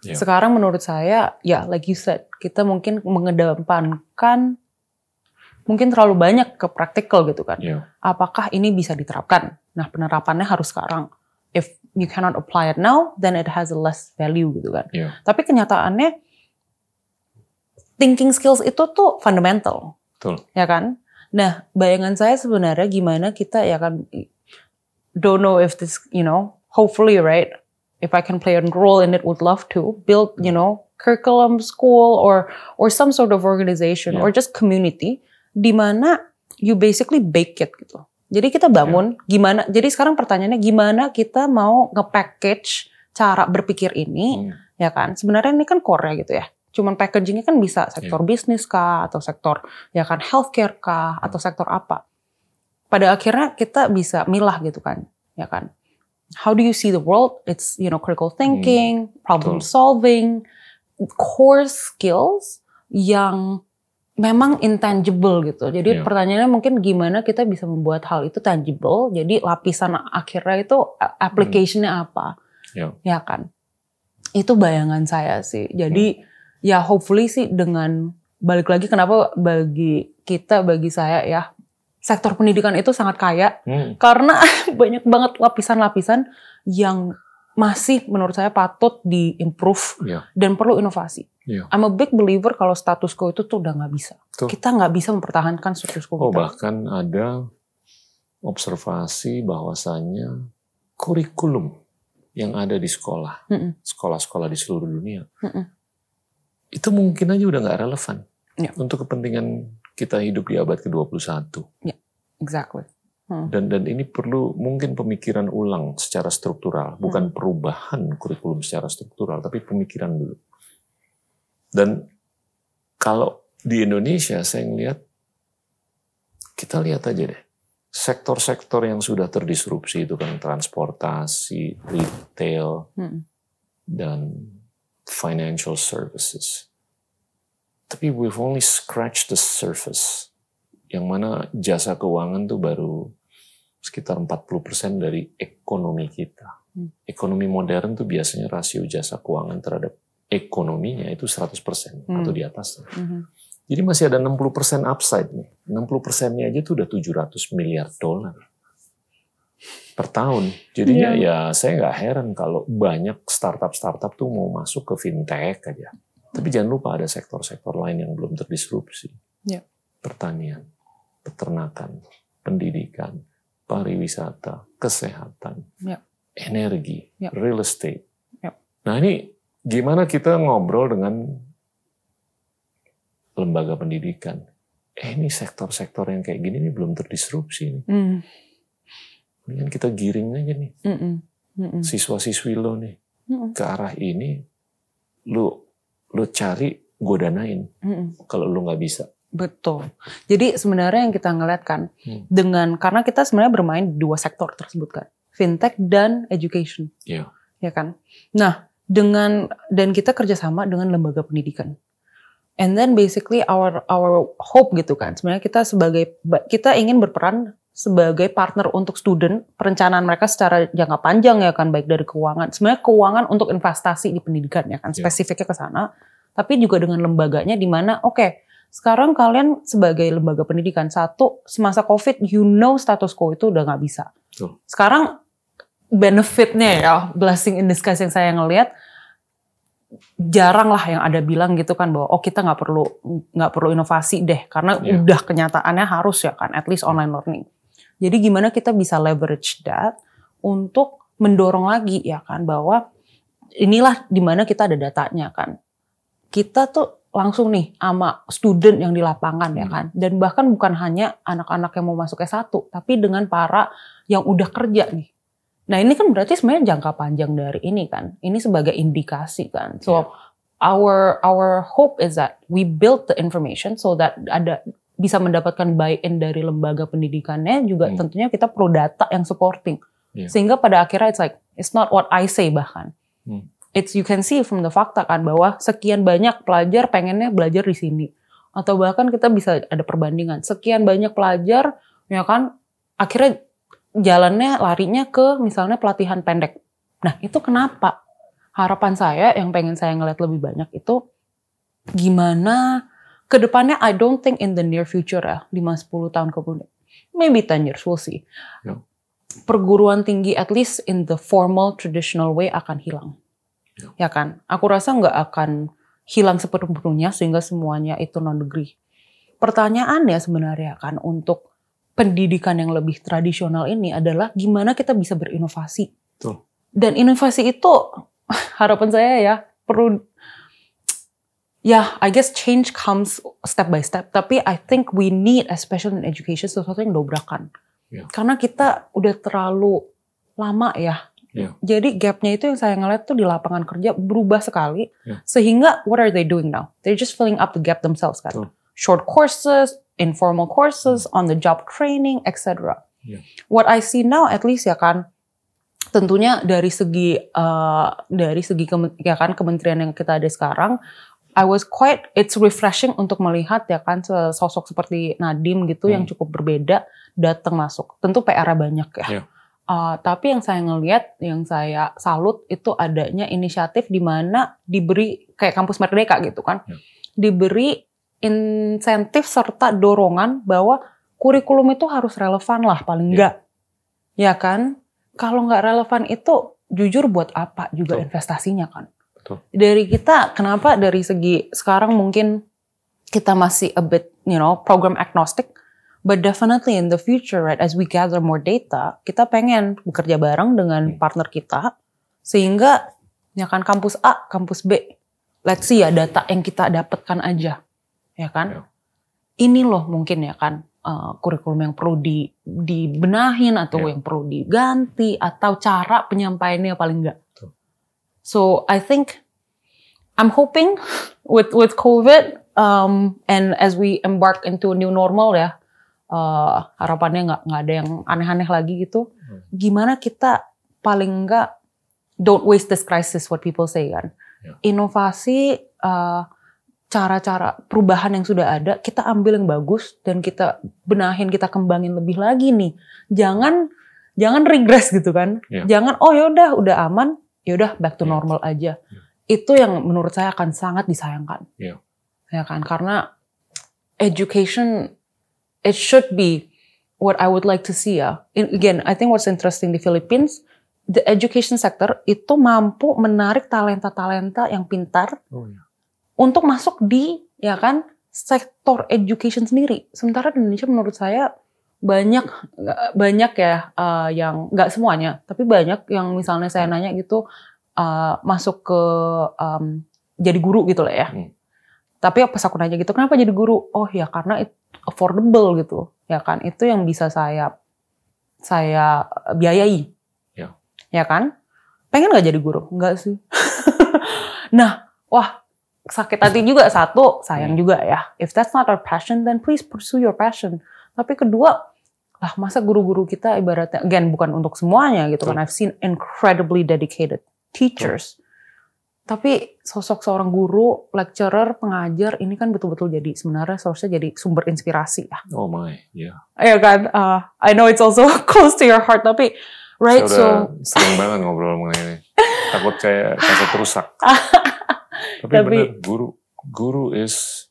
Iya.
Sekarang menurut saya ya like you said, kita mungkin mengedepankan mungkin terlalu banyak ke practical gitu kan.
iya,
Apakah ini bisa diterapkan? Nah, penerapannya harus sekarang. If you cannot apply it now, then it has a less value gitu kan.
iya,
Tapi kenyataannya thinking skills itu tuh fundamental.
betul.
Ya kan? Nah, bayangan saya sebenarnya gimana kita ya kan don't know if this, you know, hopefully right, if I can play a role in it would love to build, you know, curriculum school or or some sort of organization
Yeah.
or just community di mana you basically bake it gitu. Jadi kita bangun gimana jadi sekarang pertanyaannya gimana kita mau nge-package cara berpikir ini
Hmm.
ya kan. Sebenarnya ini kan core gitu ya. Cuman packagingnya kan bisa sektor bisnis kah atau sektor ya kan healthcare kah atau sektor apa. Pada akhirnya kita bisa milah gitu kan, ya kan. How do you see the world? It's you know critical thinking, problem
betul.
solving, core skills yang memang intangible gitu. Jadi
Iya.
pertanyaannya mungkin gimana kita bisa membuat hal itu tangible. Jadi lapisan akhirnya itu application-nya apa?
Iya.
Ya kan. Itu bayangan saya sih. Jadi ya hopefully sih dengan balik lagi kenapa bagi kita bagi saya ya sektor pendidikan itu sangat kaya
Hmm.
karena (laughs) banyak banget lapisan-lapisan yang masih menurut saya patut di-improve
Iya.
dan perlu inovasi.
Iya.
I'm a big believer kalau status quo itu tuh udah nggak bisa.
Betul.
Kita nggak bisa mempertahankan status quo
Oh
kita.
bahkan ada observasi bahwasannya kurikulum yang ada di sekolah,
Mm-mm.
sekolah-sekolah di seluruh dunia,
Mm-mm.
itu mungkin aja udah nggak relevan
Ya.
untuk kepentingan kita hidup di abad ke-21.
Exactly.
Dan dan ini perlu mungkin pemikiran ulang secara struktural, bukan perubahan kurikulum secara struktural, tapi pemikiran dulu. Dan kalau di Indonesia saya ngelihat kita lihat aja deh sektor-sektor yang sudah terdisrupsi itu kan transportasi, retail,
Mm.
dan financial services. Tapi we've only scratched the surface. Yang mana jasa keuangan tuh baru sekitar 40% dari ekonomi kita.
Hmm.
Ekonomi modern tuh biasanya rasio jasa keuangan terhadap ekonominya itu 100%
Hmm.
atau di atasnya.
Mhm.
Jadi masih ada 60% upside nih. 60 persennya aja tuh udah 700 miliar dolar per tahun. Jadinya
Iya.
ya saya nggak heran kalau banyak startup-startup tuh mau masuk ke fintech aja. Tapi jangan lupa ada sektor-sektor lain yang belum terdisrupsi.
Iya.
Pertanian, peternakan, pendidikan, pariwisata, kesehatan,
Iya.
energi,
Iya.
real estate.
Iya.
Nah ini gimana kita ngobrol dengan lembaga pendidikan. Eh ini sektor-sektor yang kayak gini nih belum terdisrupsi nih.
Mm.
Mendingan kita giring aja nih.
Mm-mm.
siswa-siswi lo nih
Mm-mm.
ke arah ini. Lu lu cari gue danain
Mm-mm.
kalau lu nggak bisa.
Betul. Jadi sebenarnya yang kita ngeliat kan
Hmm.
dengan karena kita sebenarnya bermain di dua sektor tersebut kan, fintech dan education.
Iya.
Ya kan. Nah dengan dan kita kerjasama dengan lembaga pendidikan. And then basically our our hope gitu kan. Sebenarnya kita sebagai kita ingin berperan sebagai partner untuk student perencanaan mereka secara jangka panjang ya kan baik dari keuangan. Sebenarnya keuangan untuk investasi di pendidikan ya kan
Iya.
spesifiknya ke sana. Tapi juga dengan lembaganya di mana oke sekarang kalian sebagai lembaga pendidikan satu semasa covid you know status quo itu udah nggak bisa. Sekarang benefitnya ya blessing in disguise yang saya ngelihat jarang lah yang ada bilang gitu kan bahwa oh kita nggak perlu nggak perlu inovasi deh karena
Iya.
udah kenyataannya harus ya kan at least online learning. Jadi gimana kita bisa leverage that untuk mendorong lagi ya kan bahwa inilah di mana kita ada datanya kan. Kita tuh langsung nih sama student yang di lapangan ya
Hmm.
kan. Dan bahkan bukan hanya anak-anak yang mau masuk S1, tapi dengan para yang udah kerja nih. Nah ini kan berarti sebenarnya jangka panjang dari ini kan. Ini sebagai indikasi kan. So
Iya.
our our hope is that we build the information so that ada bisa mendapatkan buy-in dari lembaga pendidikannya juga
Hmm.
tentunya kita perlu data yang supporting.
Iya.
Sehingga pada akhirnya it's like it's not what I say bahkan.
Hmm.
It's you can see from the fakta kan bahwa sekian banyak pelajar pengennya belajar di sini. Atau bahkan kita bisa ada perbandingan. Sekian banyak pelajar ya kan akhirnya jalannya larinya ke misalnya pelatihan pendek. Nah, itu kenapa? Harapan saya yang pengen saya ngeliat lebih banyak itu gimana ke depannya I don't think in the near future ya, 5-10 tahun kemudian. Maybe 10 years, we'll see.
Ya.
Perguruan tinggi at least in the formal traditional way akan hilang.
Ya.
Ya kan? Aku rasa nggak akan hilang sepenuhnya sehingga semuanya itu non degree. Pertanyaannya sebenarnya kan untuk pendidikan yang lebih tradisional ini adalah gimana kita bisa berinovasi.
Betul.
Dan inovasi itu (laughs) harapan saya ya perlu yeah, I guess change comes step by step. Tapi I think we need, especially in education, sesuatu yang dobrakan.
Yeah.
Karena kita udah terlalu lama ya.
Yeah.
Jadi gapnya itu yang saya ngeliat tuh di lapangan kerja berubah sekali.
Yeah.
Sehingga what are they doing now? They're just filling up the gap themselves kan.
Betul.
Short courses, informal courses, on the job training, etc.
Yeah.
What I see now at least ya kan, tentunya dari segi uh, dari segi ya kan kementerian yang kita ada sekarang I was quite it's refreshing untuk melihat ya kan sosok seperti Nadim gitu yang
Hmm.
cukup berbeda datang masuk. Tentu PR banyak ya.
Iya.
Uh, tapi yang saya ngelihat, yang saya salut itu adanya inisiatif di mana diberi kayak kampus merdeka gitu kan,
Iya.
diberi insentif serta dorongan bahwa kurikulum itu harus relevan lah paling enggak, ya kan? Kalau nggak relevan itu jujur buat apa juga
Betul.
investasinya kan?
Betul.
Dari kita, kenapa dari segi sekarang mungkin kita masih a bit, you know, program agnostic, but definitely in the future, right, as we gather more data, kita pengen bekerja bareng dengan
Hmm.
partner kita, sehingga ya kan kampus A, kampus B, let's see ya data yang kita dapatkan aja, ya kan?
Ya.
Ini loh mungkin ya kan uh, kurikulum yang perlu di, dibenahin atau
Ya.
yang perlu diganti atau cara penyampaiannya paling enggak. So I think I'm hoping with with COVID um, and as we embark into a new normal ya, uh, harapannya nggak nggak ada yang aneh-aneh lagi gitu.
Hmm.
Gimana kita paling enggak don't waste this crisis what people say kan.
Ya.
Inovasi uh, cara-cara perubahan yang sudah ada kita ambil yang bagus dan kita benahin kita kembangin lebih lagi nih. Jangan jangan regress gitu kan.
Ya.
Jangan oh yaudah udah aman, yaudah back to
Ya.
normal aja. Itu yang menurut saya akan sangat disayangkan.
Ya.
Ya kan karena education it should be what I would like to see ya. In- again, I think what's interesting di Philippines, the education sector itu mampu menarik talenta-talenta yang pintar
Oh, ya.
untuk masuk di ya kan sektor education sendiri. Sementara di Indonesia menurut saya banyak banyak ya uh, yang nggak semuanya, tapi banyak yang misalnya saya nanya gitu uh, masuk ke um, jadi guru gitu lah ya.
Hmm.
Tapi pas aku nanya gitu, kenapa jadi guru? Oh ya karena itu affordable gitu, ya kan? Itu yang bisa saya saya biayai,
Ya.
ya kan? Pengen nggak jadi guru? Enggak sih. (laughs) nah, wah sakit hati juga satu, sayang
Hmm.
juga ya. If that's not our passion, then please pursue your passion. Tapi kedua, lah masa guru-guru kita ibaratnya, again bukan untuk semuanya gitu kan. I've seen incredibly dedicated teachers. Tapi sosok seorang guru, lecturer, pengajar ini kan betul-betul jadi sebenarnya seharusnya jadi sumber inspirasi ya.
Oh my, ya.
Ya kan, uh, I know it's also (laughs) close to your heart, tapi right
Saya
so
sering banget ngobrol mengenai ini. Takut kayak kaset rusak. (laughs) Tapi,
Tapi-
benar, guru guru is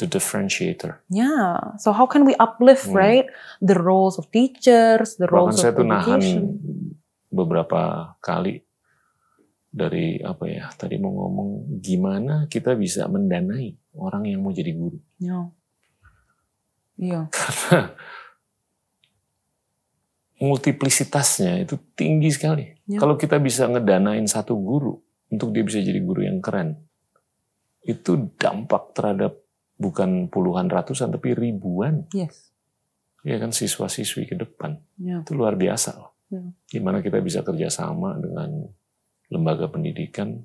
the differentiator.
yeah, so how can we uplift
Hmm.
right the roles of teachers, the
Bahkan
roles
saya
of
tuh nahan
education.
beberapa kali dari apa ya tadi mau ngomong gimana kita bisa mendanai orang yang mau jadi guru
Yeah. Iya.
karena multiplisitasnya itu tinggi sekali.
Ya.
Kalau kita bisa ngedanain satu guru untuk dia bisa jadi guru yang keren, itu dampak terhadap bukan puluhan ratusan tapi ribuan
Yes.
ya kan siswa-siswi ke depan.
Yeah.
Itu luar biasa loh.
Ya.
Gimana kita bisa kerjasama dengan lembaga pendidikan.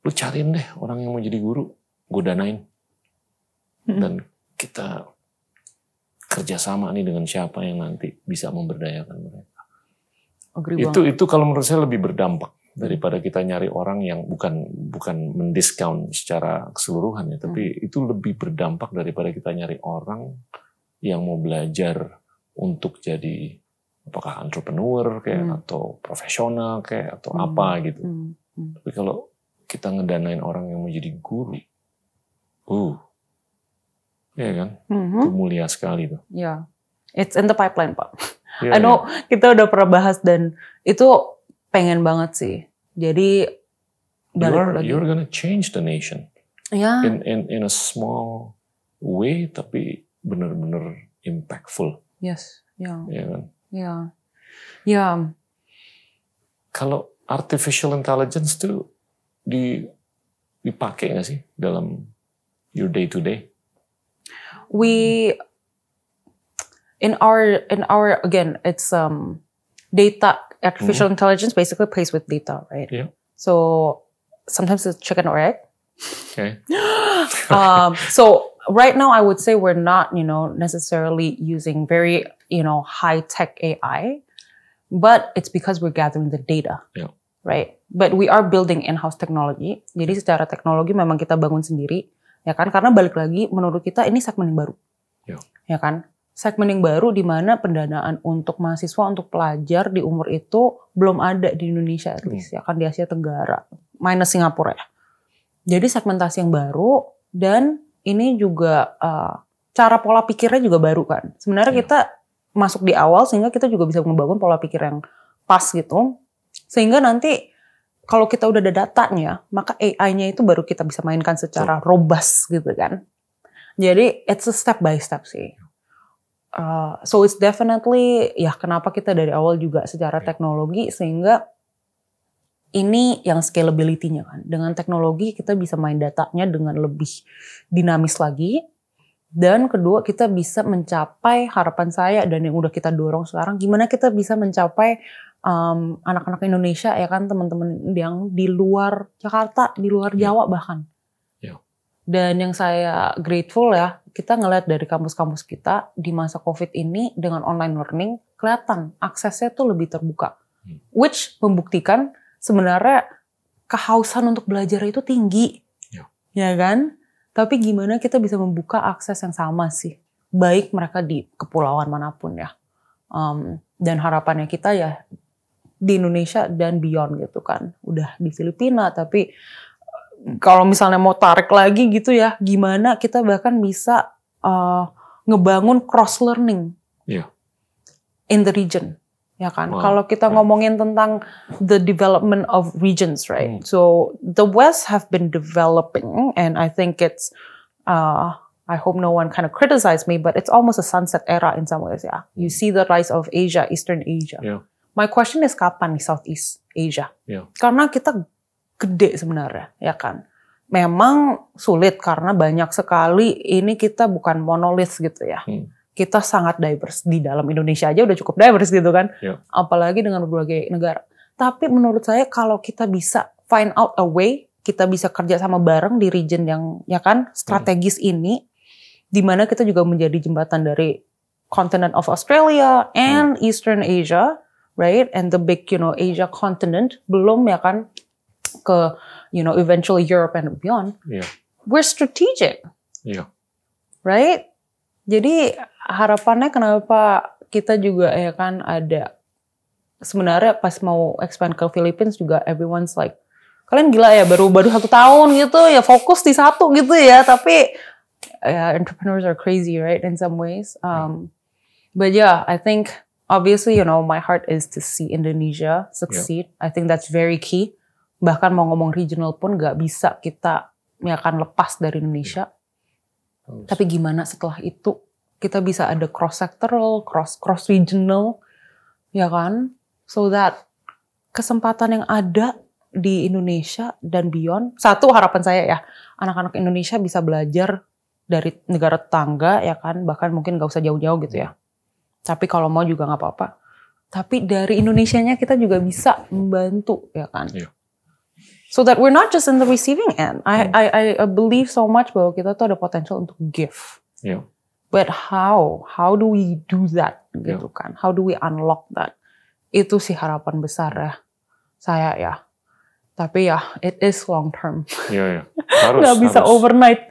Lu cariin deh orang yang mau jadi guru, gue danain. Dan kita kerjasama nih dengan siapa yang nanti bisa memberdayakan mereka.
Agree
Itu
banget.
itu kalau menurut saya lebih berdampak daripada kita nyari orang yang bukan bukan mendiskon secara keseluruhan ya, tapi
Hmm.
itu lebih berdampak daripada kita nyari orang yang mau belajar untuk jadi apakah entrepreneur kayak
Hmm.
atau profesional kayak atau
Hmm.
apa gitu.
Hmm. Hmm.
Tapi kalau kita ngedanain orang yang mau jadi guru, uh, ya kan,
Mhm.
itu mulia sekali tuh.
Yeah. It's in the pipeline, Pak.
Ya,
I know kita udah pernah bahas dan itu pengen banget sih. Jadi balik
You're,
lagi.
you're gonna change the nation
Ya,
in in in a small way, tapi benar-benar impactful,
yes. Ya,
ya kan.
ya. Ya,
Kalau artificial intelligence tuh di dipakai nggak sih dalam your day to day?
we in our in our again it's um data artificial intelligence basically plays with data right?
Yeah.
so sometimes it's chicken or egg.
Okay. (gasps)
um, so right now i would say we're not you know necessarily using very you know high tech ai but it's because we're gathering the data
Yeah.
right? But we are building in-house technology. Jadi secara teknologi memang kita bangun sendiri ya kan? Karena balik lagi menurut kita ini segmen yang baru.
Ya.
ya kan segmen yang baru di mana pendanaan untuk mahasiswa untuk pelajar di umur itu belum ada di Indonesia at least ya kan di Asia Tenggara minus Singapura ya jadi segmentasi yang baru dan ini juga uh, cara pola pikirnya juga baru kan. Sebenarnya
Ya.
kita masuk di awal sehingga kita juga bisa membangun pola pikir yang pas gitu. Sehingga nanti kalau kita udah ada datanya, maka AI-nya itu baru kita bisa mainkan secara robust gitu kan. Jadi it's a step by step sih. Uh, so it's definitely ya kenapa kita dari awal juga secara
Ya.
teknologi sehingga ini yang scalability-nya kan. Dengan teknologi kita bisa main datanya dengan lebih dinamis lagi. Dan kedua kita bisa mencapai harapan saya dan yang udah kita dorong sekarang gimana kita bisa mencapai um, anak-anak Indonesia ya kan teman-teman yang di luar Jakarta, di luar
Ya.
Jawa bahkan. Dan yang saya grateful ya, kita ngeliat dari kampus-kampus kita di masa Covid ini dengan online learning kelihatan aksesnya tuh lebih terbuka.
Hmm.
Which membuktikan sebenarnya kehausan untuk belajar itu tinggi.
Ya.
Ya kan? Tapi gimana kita bisa membuka akses yang sama sih? Baik mereka di kepulauan mana pun ya. Um, dan harapannya kita ya di Indonesia dan beyond gitu kan. Udah di Filipina tapi kalau misalnya mau tarik lagi gitu ya, gimana kita bahkan bisa uh, ngebangun cross learning
Iya.
in the region, ya kan?
Wow.
Kalau kita
Ya.
ngomongin tentang the development of regions, right?
Hmm.
So the West have been developing, and I think it's, uh, I hope no one kind of criticize me, but it's almost a sunset era in some ways, ya. You see the rise of Asia, Eastern Asia.
Yeah.
My question is kapan nih Southeast Asia?
Yeah.
Karena kita gede sebenarnya, ya kan? Memang sulit karena banyak sekali ini kita bukan monolith gitu ya.
Hmm.
Kita sangat diverse di dalam Indonesia aja udah cukup diverse gitu kan.
Yeah.
Apalagi dengan berbagai negara. Tapi menurut saya kalau kita bisa find out a way, kita bisa kerja sama bareng di region yang ya kan strategis ini di mana kita juga menjadi jembatan dari continent of Australia and Eastern Asia, right? And the big, you know, Asia continent belum ya kan ke you know eventually Europe and beyond.
Iya.
We're strategic,
Iya.
right? Jadi harapannya kenapa kita juga ya kan ada sebenarnya pas mau expand ke Philippines juga everyone's like kalian gila ya baru baru satu tahun gitu ya fokus di satu gitu ya tapi ya entrepreneurs are crazy right in some ways um, but yeah I think obviously you know my heart is to see Indonesia succeed I think that's very key bahkan mau ngomong regional pun nggak bisa kita ya kan lepas dari Indonesia
Bagus.
tapi gimana setelah itu kita bisa ada cross sectoral, cross cross regional, ya kan? So that kesempatan yang ada di Indonesia dan beyond. Satu harapan saya ya, anak-anak Indonesia bisa belajar dari negara tetangga ya kan, bahkan mungkin gak usah jauh-jauh gitu ya. Tapi kalau mau juga nggak apa-apa. Tapi dari Indonesianya kita juga bisa membantu ya kan.
Iya.
So that we're not just in the receiving end. I, I, I believe so much bahwa kita tuh ada potential untuk give.
Iya.
But how? How do we do that?
Yeah.
Gitu kan? How do we unlock that? Itu sih harapan besar ya saya ya. Tapi ya, it is long term.
Iya, iya. (laughs) Harus,
Nggak bisa
harus,
overnight.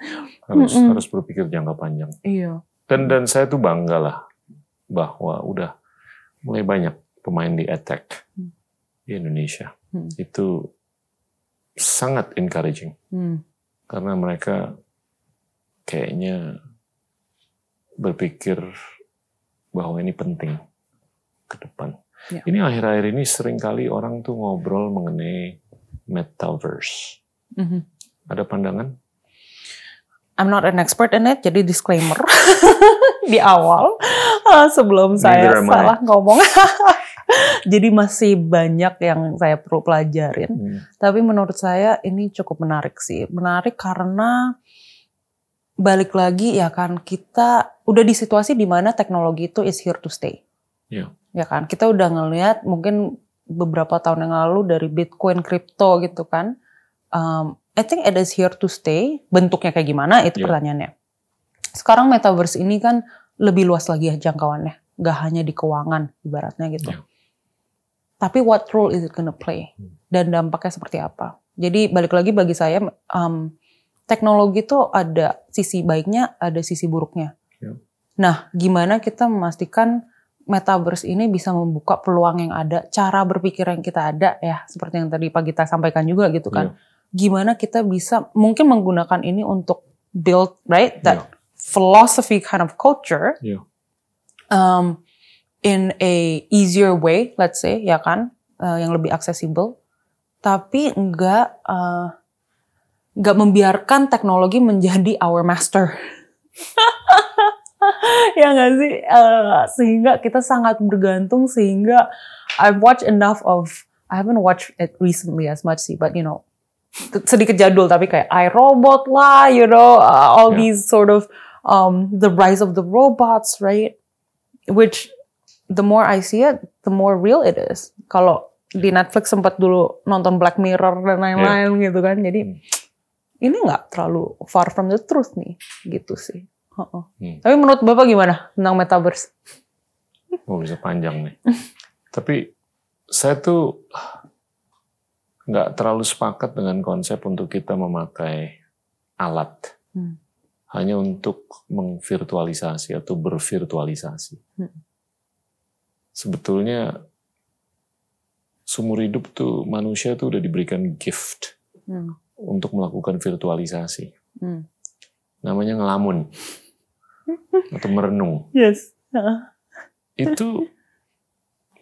harus,
Mm-mm.
harus berpikir jangka panjang.
Iya.
Dan dan saya tuh bangga lah bahwa udah mulai banyak pemain di attack
Hmm.
di Indonesia.
Hmm.
Itu sangat encouraging
Hmm.
karena mereka kayaknya berpikir bahwa ini penting ke depan.
Ya.
Ini akhir-akhir ini sering kali orang tuh ngobrol mengenai metaverse.
Mhm.
Ada pandangan?
I'm not an expert in it, jadi disclaimer (laughs) di awal uh, sebelum saya
Neither I.
salah ngomong. (laughs) jadi masih banyak yang saya perlu pelajarin.
Hmm.
Tapi menurut saya ini cukup menarik sih. Menarik karena balik lagi ya kan kita udah di situasi di mana teknologi itu is here to stay.
Iya.
Ya kan kita udah ngelihat mungkin beberapa tahun yang lalu dari Bitcoin, kripto gitu kan. Um, I think it is here to stay. Bentuknya kayak gimana itu
Iya.
pertanyaannya. Sekarang metaverse ini kan lebih luas lagi ya jangkauannya, nggak hanya di keuangan ibaratnya gitu.
Iya.
Tapi what role is it gonna play dan dampaknya seperti apa? Jadi balik lagi bagi saya um, teknologi itu ada sisi baiknya, ada sisi buruknya.
Iya.
Nah, gimana kita memastikan metaverse ini bisa membuka peluang yang ada, cara berpikir yang kita ada ya, seperti yang tadi Pak Gita sampaikan juga gitu kan. Gimana kita bisa mungkin menggunakan ini untuk build right that philosophy kind of culture
Iya.
um, in a easier way, let's say, ya kan, uh, yang lebih aksesibel, tapi enggak uh, enggak membiarkan teknologi menjadi our master. (laughs) ya nggak sih, Uh, sehingga kita sangat bergantung sehingga I've watched enough of I haven't watched it recently as much sih, but you know sedikit jadul tapi kayak iRobot lah, you know, uh, all
Yeah.
these sort of um, the rise of the robots, right? Which the more I see it, the more real it is. Kalau di Netflix sempat dulu nonton Black Mirror dan lain-lain gitu kan, jadi ini nggak terlalu far from the truth nih, gitu sih. Heeh.
Hmm.
Tapi menurut bapak gimana tentang metaverse? (laughs)
Oh bisa panjang nih. Tapi saya tuh nggak terlalu sepakat dengan konsep untuk kita memakai alat
Hmm.
hanya untuk mengvirtualisasi atau bervirtualisasi.
Hmm.
Sebetulnya seumur hidup tuh manusia tuh udah diberikan gift
Hmm.
untuk melakukan virtualisasi.
Hmm.
Namanya ngelamun (laughs) atau merenung.
Yes.
Itu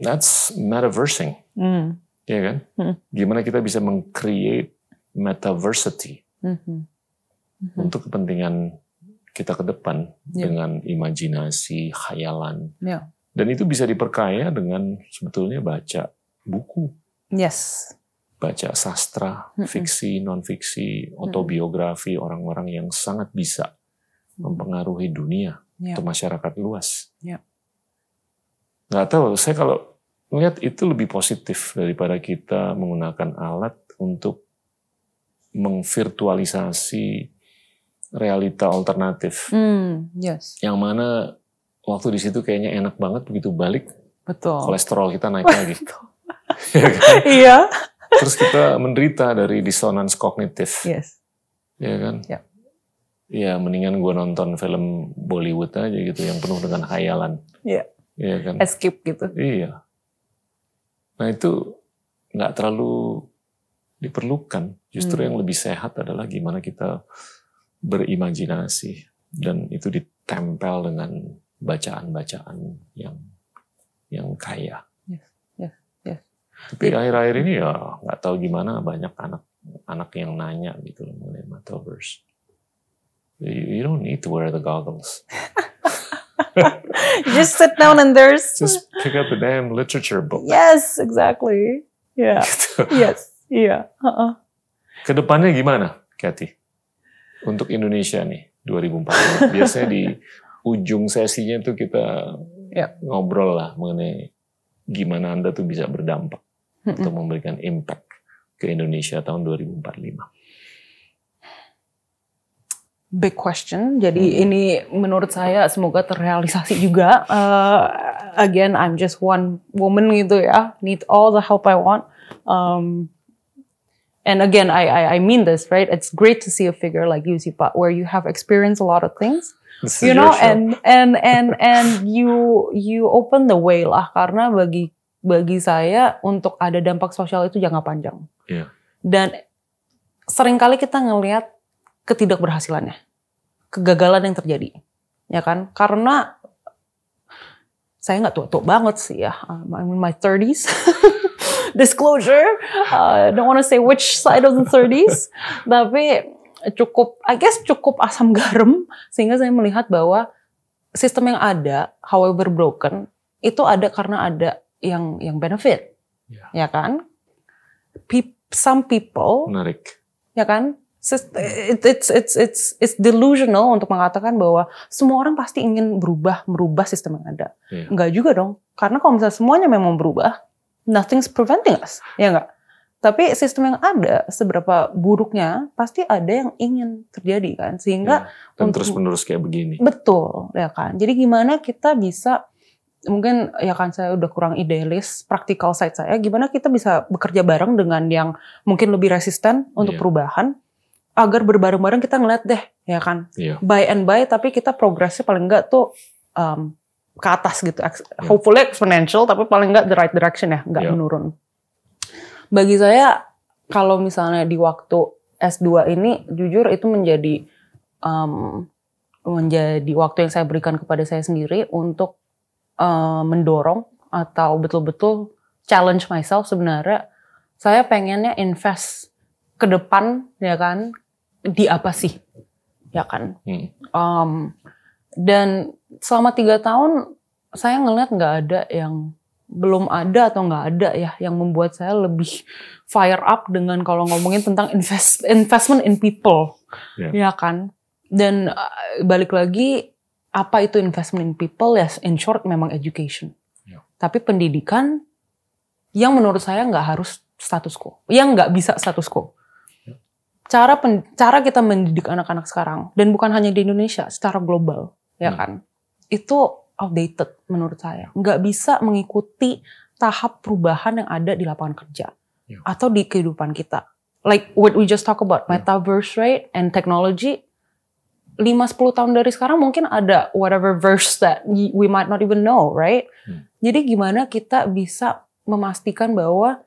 that's metaversing.
Hmm.
ya kan?
Hmm.
Gimana kita bisa meng-create metaversity
Mhm. Mhm.
untuk kepentingan kita ke depan
Ya.
dengan imajinasi, khayalan.
Ya.
Dan itu bisa diperkaya dengan sebetulnya baca buku,
Yes.
baca sastra, fiksi, non-fiksi, autobiografi orang-orang yang sangat bisa mempengaruhi dunia
Ya.
atau masyarakat luas.
Ya.
Nggak tahu, saya kalau melihat itu lebih positif daripada kita menggunakan alat untuk mengvirtualisasi realita alternatif.
Hmm. Yes.
Yang mana waktu di situ kayaknya enak banget begitu balik
Betul.
kolesterol kita naik lagi. (laughs) (laughs) Ya kan?
Iya.
Terus kita menderita dari disonans kognitif.
Yes.
Ya kan?
Ya.
Ya mendingan gue nonton film Bollywood aja gitu yang penuh dengan khayalan.
Iya.
Iya kan?
Escape gitu.
Iya. Nah itu nggak terlalu diperlukan. Justru
Hmm.
yang lebih sehat adalah gimana kita berimajinasi dan itu ditempel dengan bacaan-bacaan yang yang kaya.
Yes, yes, yes.
Tapi akhir-akhir ini ya nggak tahu gimana banyak anak anak yang nanya gitu loh mengenai metaverse. You you don't need to wear the goggles. (laughs)
Just sit down and there's. (laughs)
Just pick up the damn literature book.
Yes, exactly. Yeah. (laughs)
Gitu.
Yes. Iya. Heeh.
Ke depannya gimana, Kathy? Untuk Indonesia nih, 2040. Biasanya di ujung sesinya tuh kita
Ya.
ngobrol lah mengenai gimana Anda tuh bisa berdampak
Mm-mm.
atau memberikan impact ke Indonesia tahun 2045.
Big question. Jadi ini menurut saya semoga terrealisasi juga. Uh, again, I'm just one woman gitu ya. Need all the help I want. Um, and again, I, I I mean this right. It's great to see a figure like you, Sipa, where you have experienced a lot of things. You know and and and and you you open the way lah karena bagi bagi saya untuk ada dampak sosial itu jangka panjang.
Iya.
dan sering kali kita ngelihat ketidakberhasilannya kegagalan yang terjadi ya kan? Karena saya nggak tua-tua banget sih ya. I'm in my 30s (laughs) disclosure uh, don't want to say which side of the 30s tapi cukup I guess cukup asam (laughs) garam sehingga saya melihat bahwa sistem yang ada however broken itu ada karena ada yang yang benefit
Ya.
ya kan some people
Menarik.
ya kan it's it's it's it's delusional untuk mengatakan bahwa semua orang pasti ingin berubah merubah sistem yang ada.
Iya.
Enggak juga dong. Karena kalau misalnya semuanya memang berubah, nothing's preventing us. Ya enggak? Tapi sistem yang ada seberapa buruknya pasti ada yang ingin terjadi kan. Sehingga
Dan
untuk-
terus menerus kayak begini.
betul ya kan. Jadi gimana kita bisa mungkin ya kan saya udah kurang idealis praktikal side saya gimana kita bisa bekerja bareng dengan yang mungkin lebih resisten untuk
Iya.
perubahan agar berbareng-bareng kita ngeliat deh ya kan
Iya.
by and by tapi kita progresnya paling enggak tuh um, ke atas gitu
Iya.
hopefully exponential tapi paling enggak the right direction ya nggak
Iya.
menurun bagi saya kalau misalnya di waktu S2 ini jujur itu menjadi um, menjadi waktu yang saya berikan kepada saya sendiri untuk uh, mendorong atau betul-betul challenge myself sebenarnya. Saya pengennya invest ke depan ya kan? Di apa sih? Ya kan?
Hmm.
Um, dan selama tiga tahun saya ngeliat nggak ada yang belum ada atau nggak ada ya yang membuat saya lebih fire up dengan kalau ngomongin tentang invest, investment in people.
Ya.
ya kan? Dan uh, balik lagi apa itu investment in people? Ya in short memang education.
Ya.
tapi pendidikan yang menurut saya nggak harus status quo. Yang nggak bisa status quo. Cara pen- cara kita mendidik anak-anak sekarang dan bukan hanya di Indonesia secara global ya
Hmm.
kan? Itu outdated menurut saya nggak bisa mengikuti tahap perubahan yang ada di lapangan kerja
Ya.
atau di kehidupan kita like what we just talk about
Ya.
metaverse rate and technology 5-10 tahun dari sekarang mungkin ada whatever verse that we might not even know right
Hmm.
jadi gimana kita bisa memastikan bahwa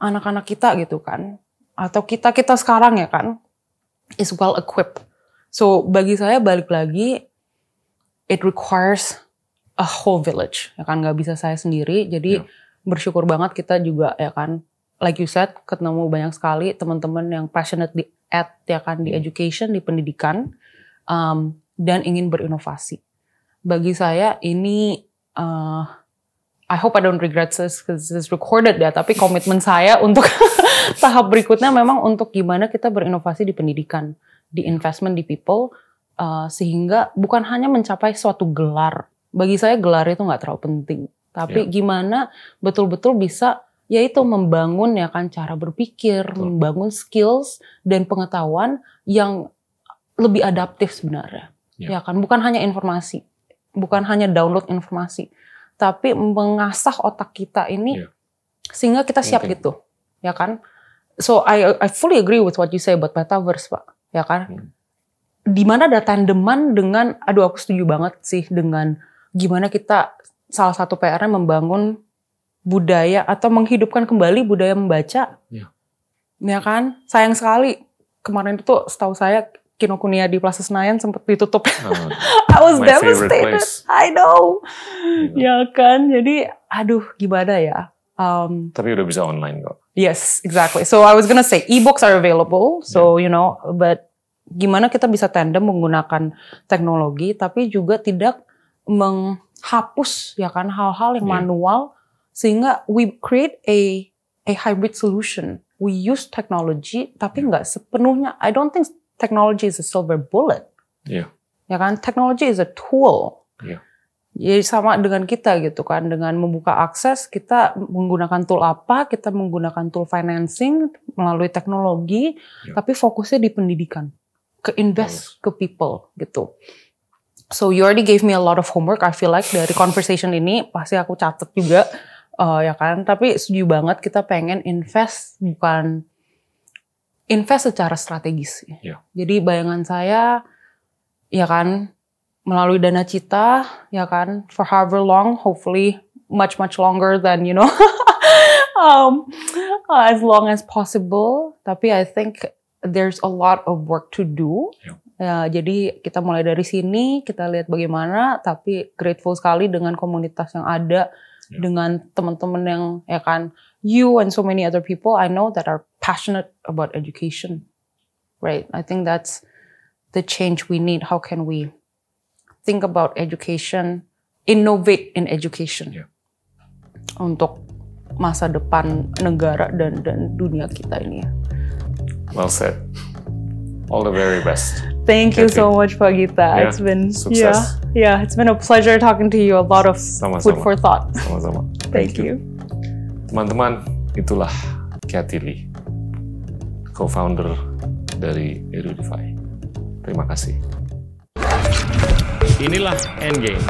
anak-anak kita gitu kan atau kita kita sekarang ya kan is well equipped. So bagi saya balik lagi it requires a whole village ya kan nggak bisa saya sendiri. Jadi
Ya.
bersyukur banget kita juga ya kan like you said ketemu banyak sekali teman-teman yang passionate di at ya kan di
Hmm.
education di pendidikan um, dan ingin berinovasi. Bagi saya ini uh, I hope I don't regret this because this is recorded ya, tapi komitmen saya untuk (laughs) tahap berikutnya memang untuk gimana kita berinovasi di pendidikan, di investment di people, uh, sehingga bukan hanya mencapai suatu gelar. Bagi saya gelar itu nggak terlalu penting, tapi gimana betul-betul bisa yaitu membangun ya kan cara berpikir,
Betul.
membangun skills dan pengetahuan yang lebih adaptif sebenarnya.
Ya.
Ya kan, bukan hanya informasi, bukan hanya download informasi, tapi mengasah otak kita ini
Ya.
sehingga kita siap
Mungkin.
gitu, ya kan? So I I fully agree with what you say about metaverse, Pak. Ya kan?
Hmm.
Di mana ada tandeman dengan aduh aku setuju banget sih dengan gimana kita salah satu PR-nya membangun budaya atau menghidupkan kembali budaya membaca.
Ya.
Ya kan? Sayang sekali kemarin itu setahu saya Kinokuniya di Plaza Senayan sempat ditutup.
Ah, (laughs)
I was devastated. I know.
iya.
Ya kan? Jadi aduh gimana ya? Um,
Tapi udah bisa online kok.
Yes, exactly. So I was gonna say e-books are available. So you know, but gimana kita bisa tandem menggunakan teknologi, tapi juga tidak menghapus ya kan hal-hal yang
Yeah.
manual, sehingga we create a a hybrid solution. We use technology, tapi nggak sepenuhnya. I don't think technology is a silver bullet.
Iya.
Ya kan, technology is a tool.
Iya.
Jadi sama dengan kita gitu kan, dengan membuka akses kita menggunakan tool apa, kita menggunakan tool financing melalui teknologi,
Iya.
tapi fokusnya di pendidikan, ke invest ke people gitu. So you already gave me a lot of homework. I feel like dari conversation ini pasti aku catat juga, eh, ya kan. Tapi setuju banget kita pengen invest bukan invest secara strategis.
Iya.
Jadi bayangan saya, ya kan, melalui dana cita, ya kan, for however long, hopefully much much longer than you know, (laughs) um, as long as possible. Tapi I think there's a lot of work to do.
Iya.
Ya, jadi kita mulai dari sini, kita lihat bagaimana. Tapi grateful sekali dengan komunitas yang ada,
Iya.
dengan teman-teman yang ya kan, you and so many other people I know that are passionate about education. Right? I think that's the change we need. How can we think about education, innovate in education
Yeah.
untuk masa depan negara dan dan dunia kita ini ya.
Well said. all the very best.
Thank you so much, Pak Gita.
Ya,
it's been
sukses.
yeah, yeah, it's been a pleasure talking to you. A lot of
Sama-sama.
food for thought.
Sama-sama. (laughs)
Thank you.
Teman-teman, itulah Kathy Lee, co-founder dari Erudify. Terima kasih. Inilah Endgame,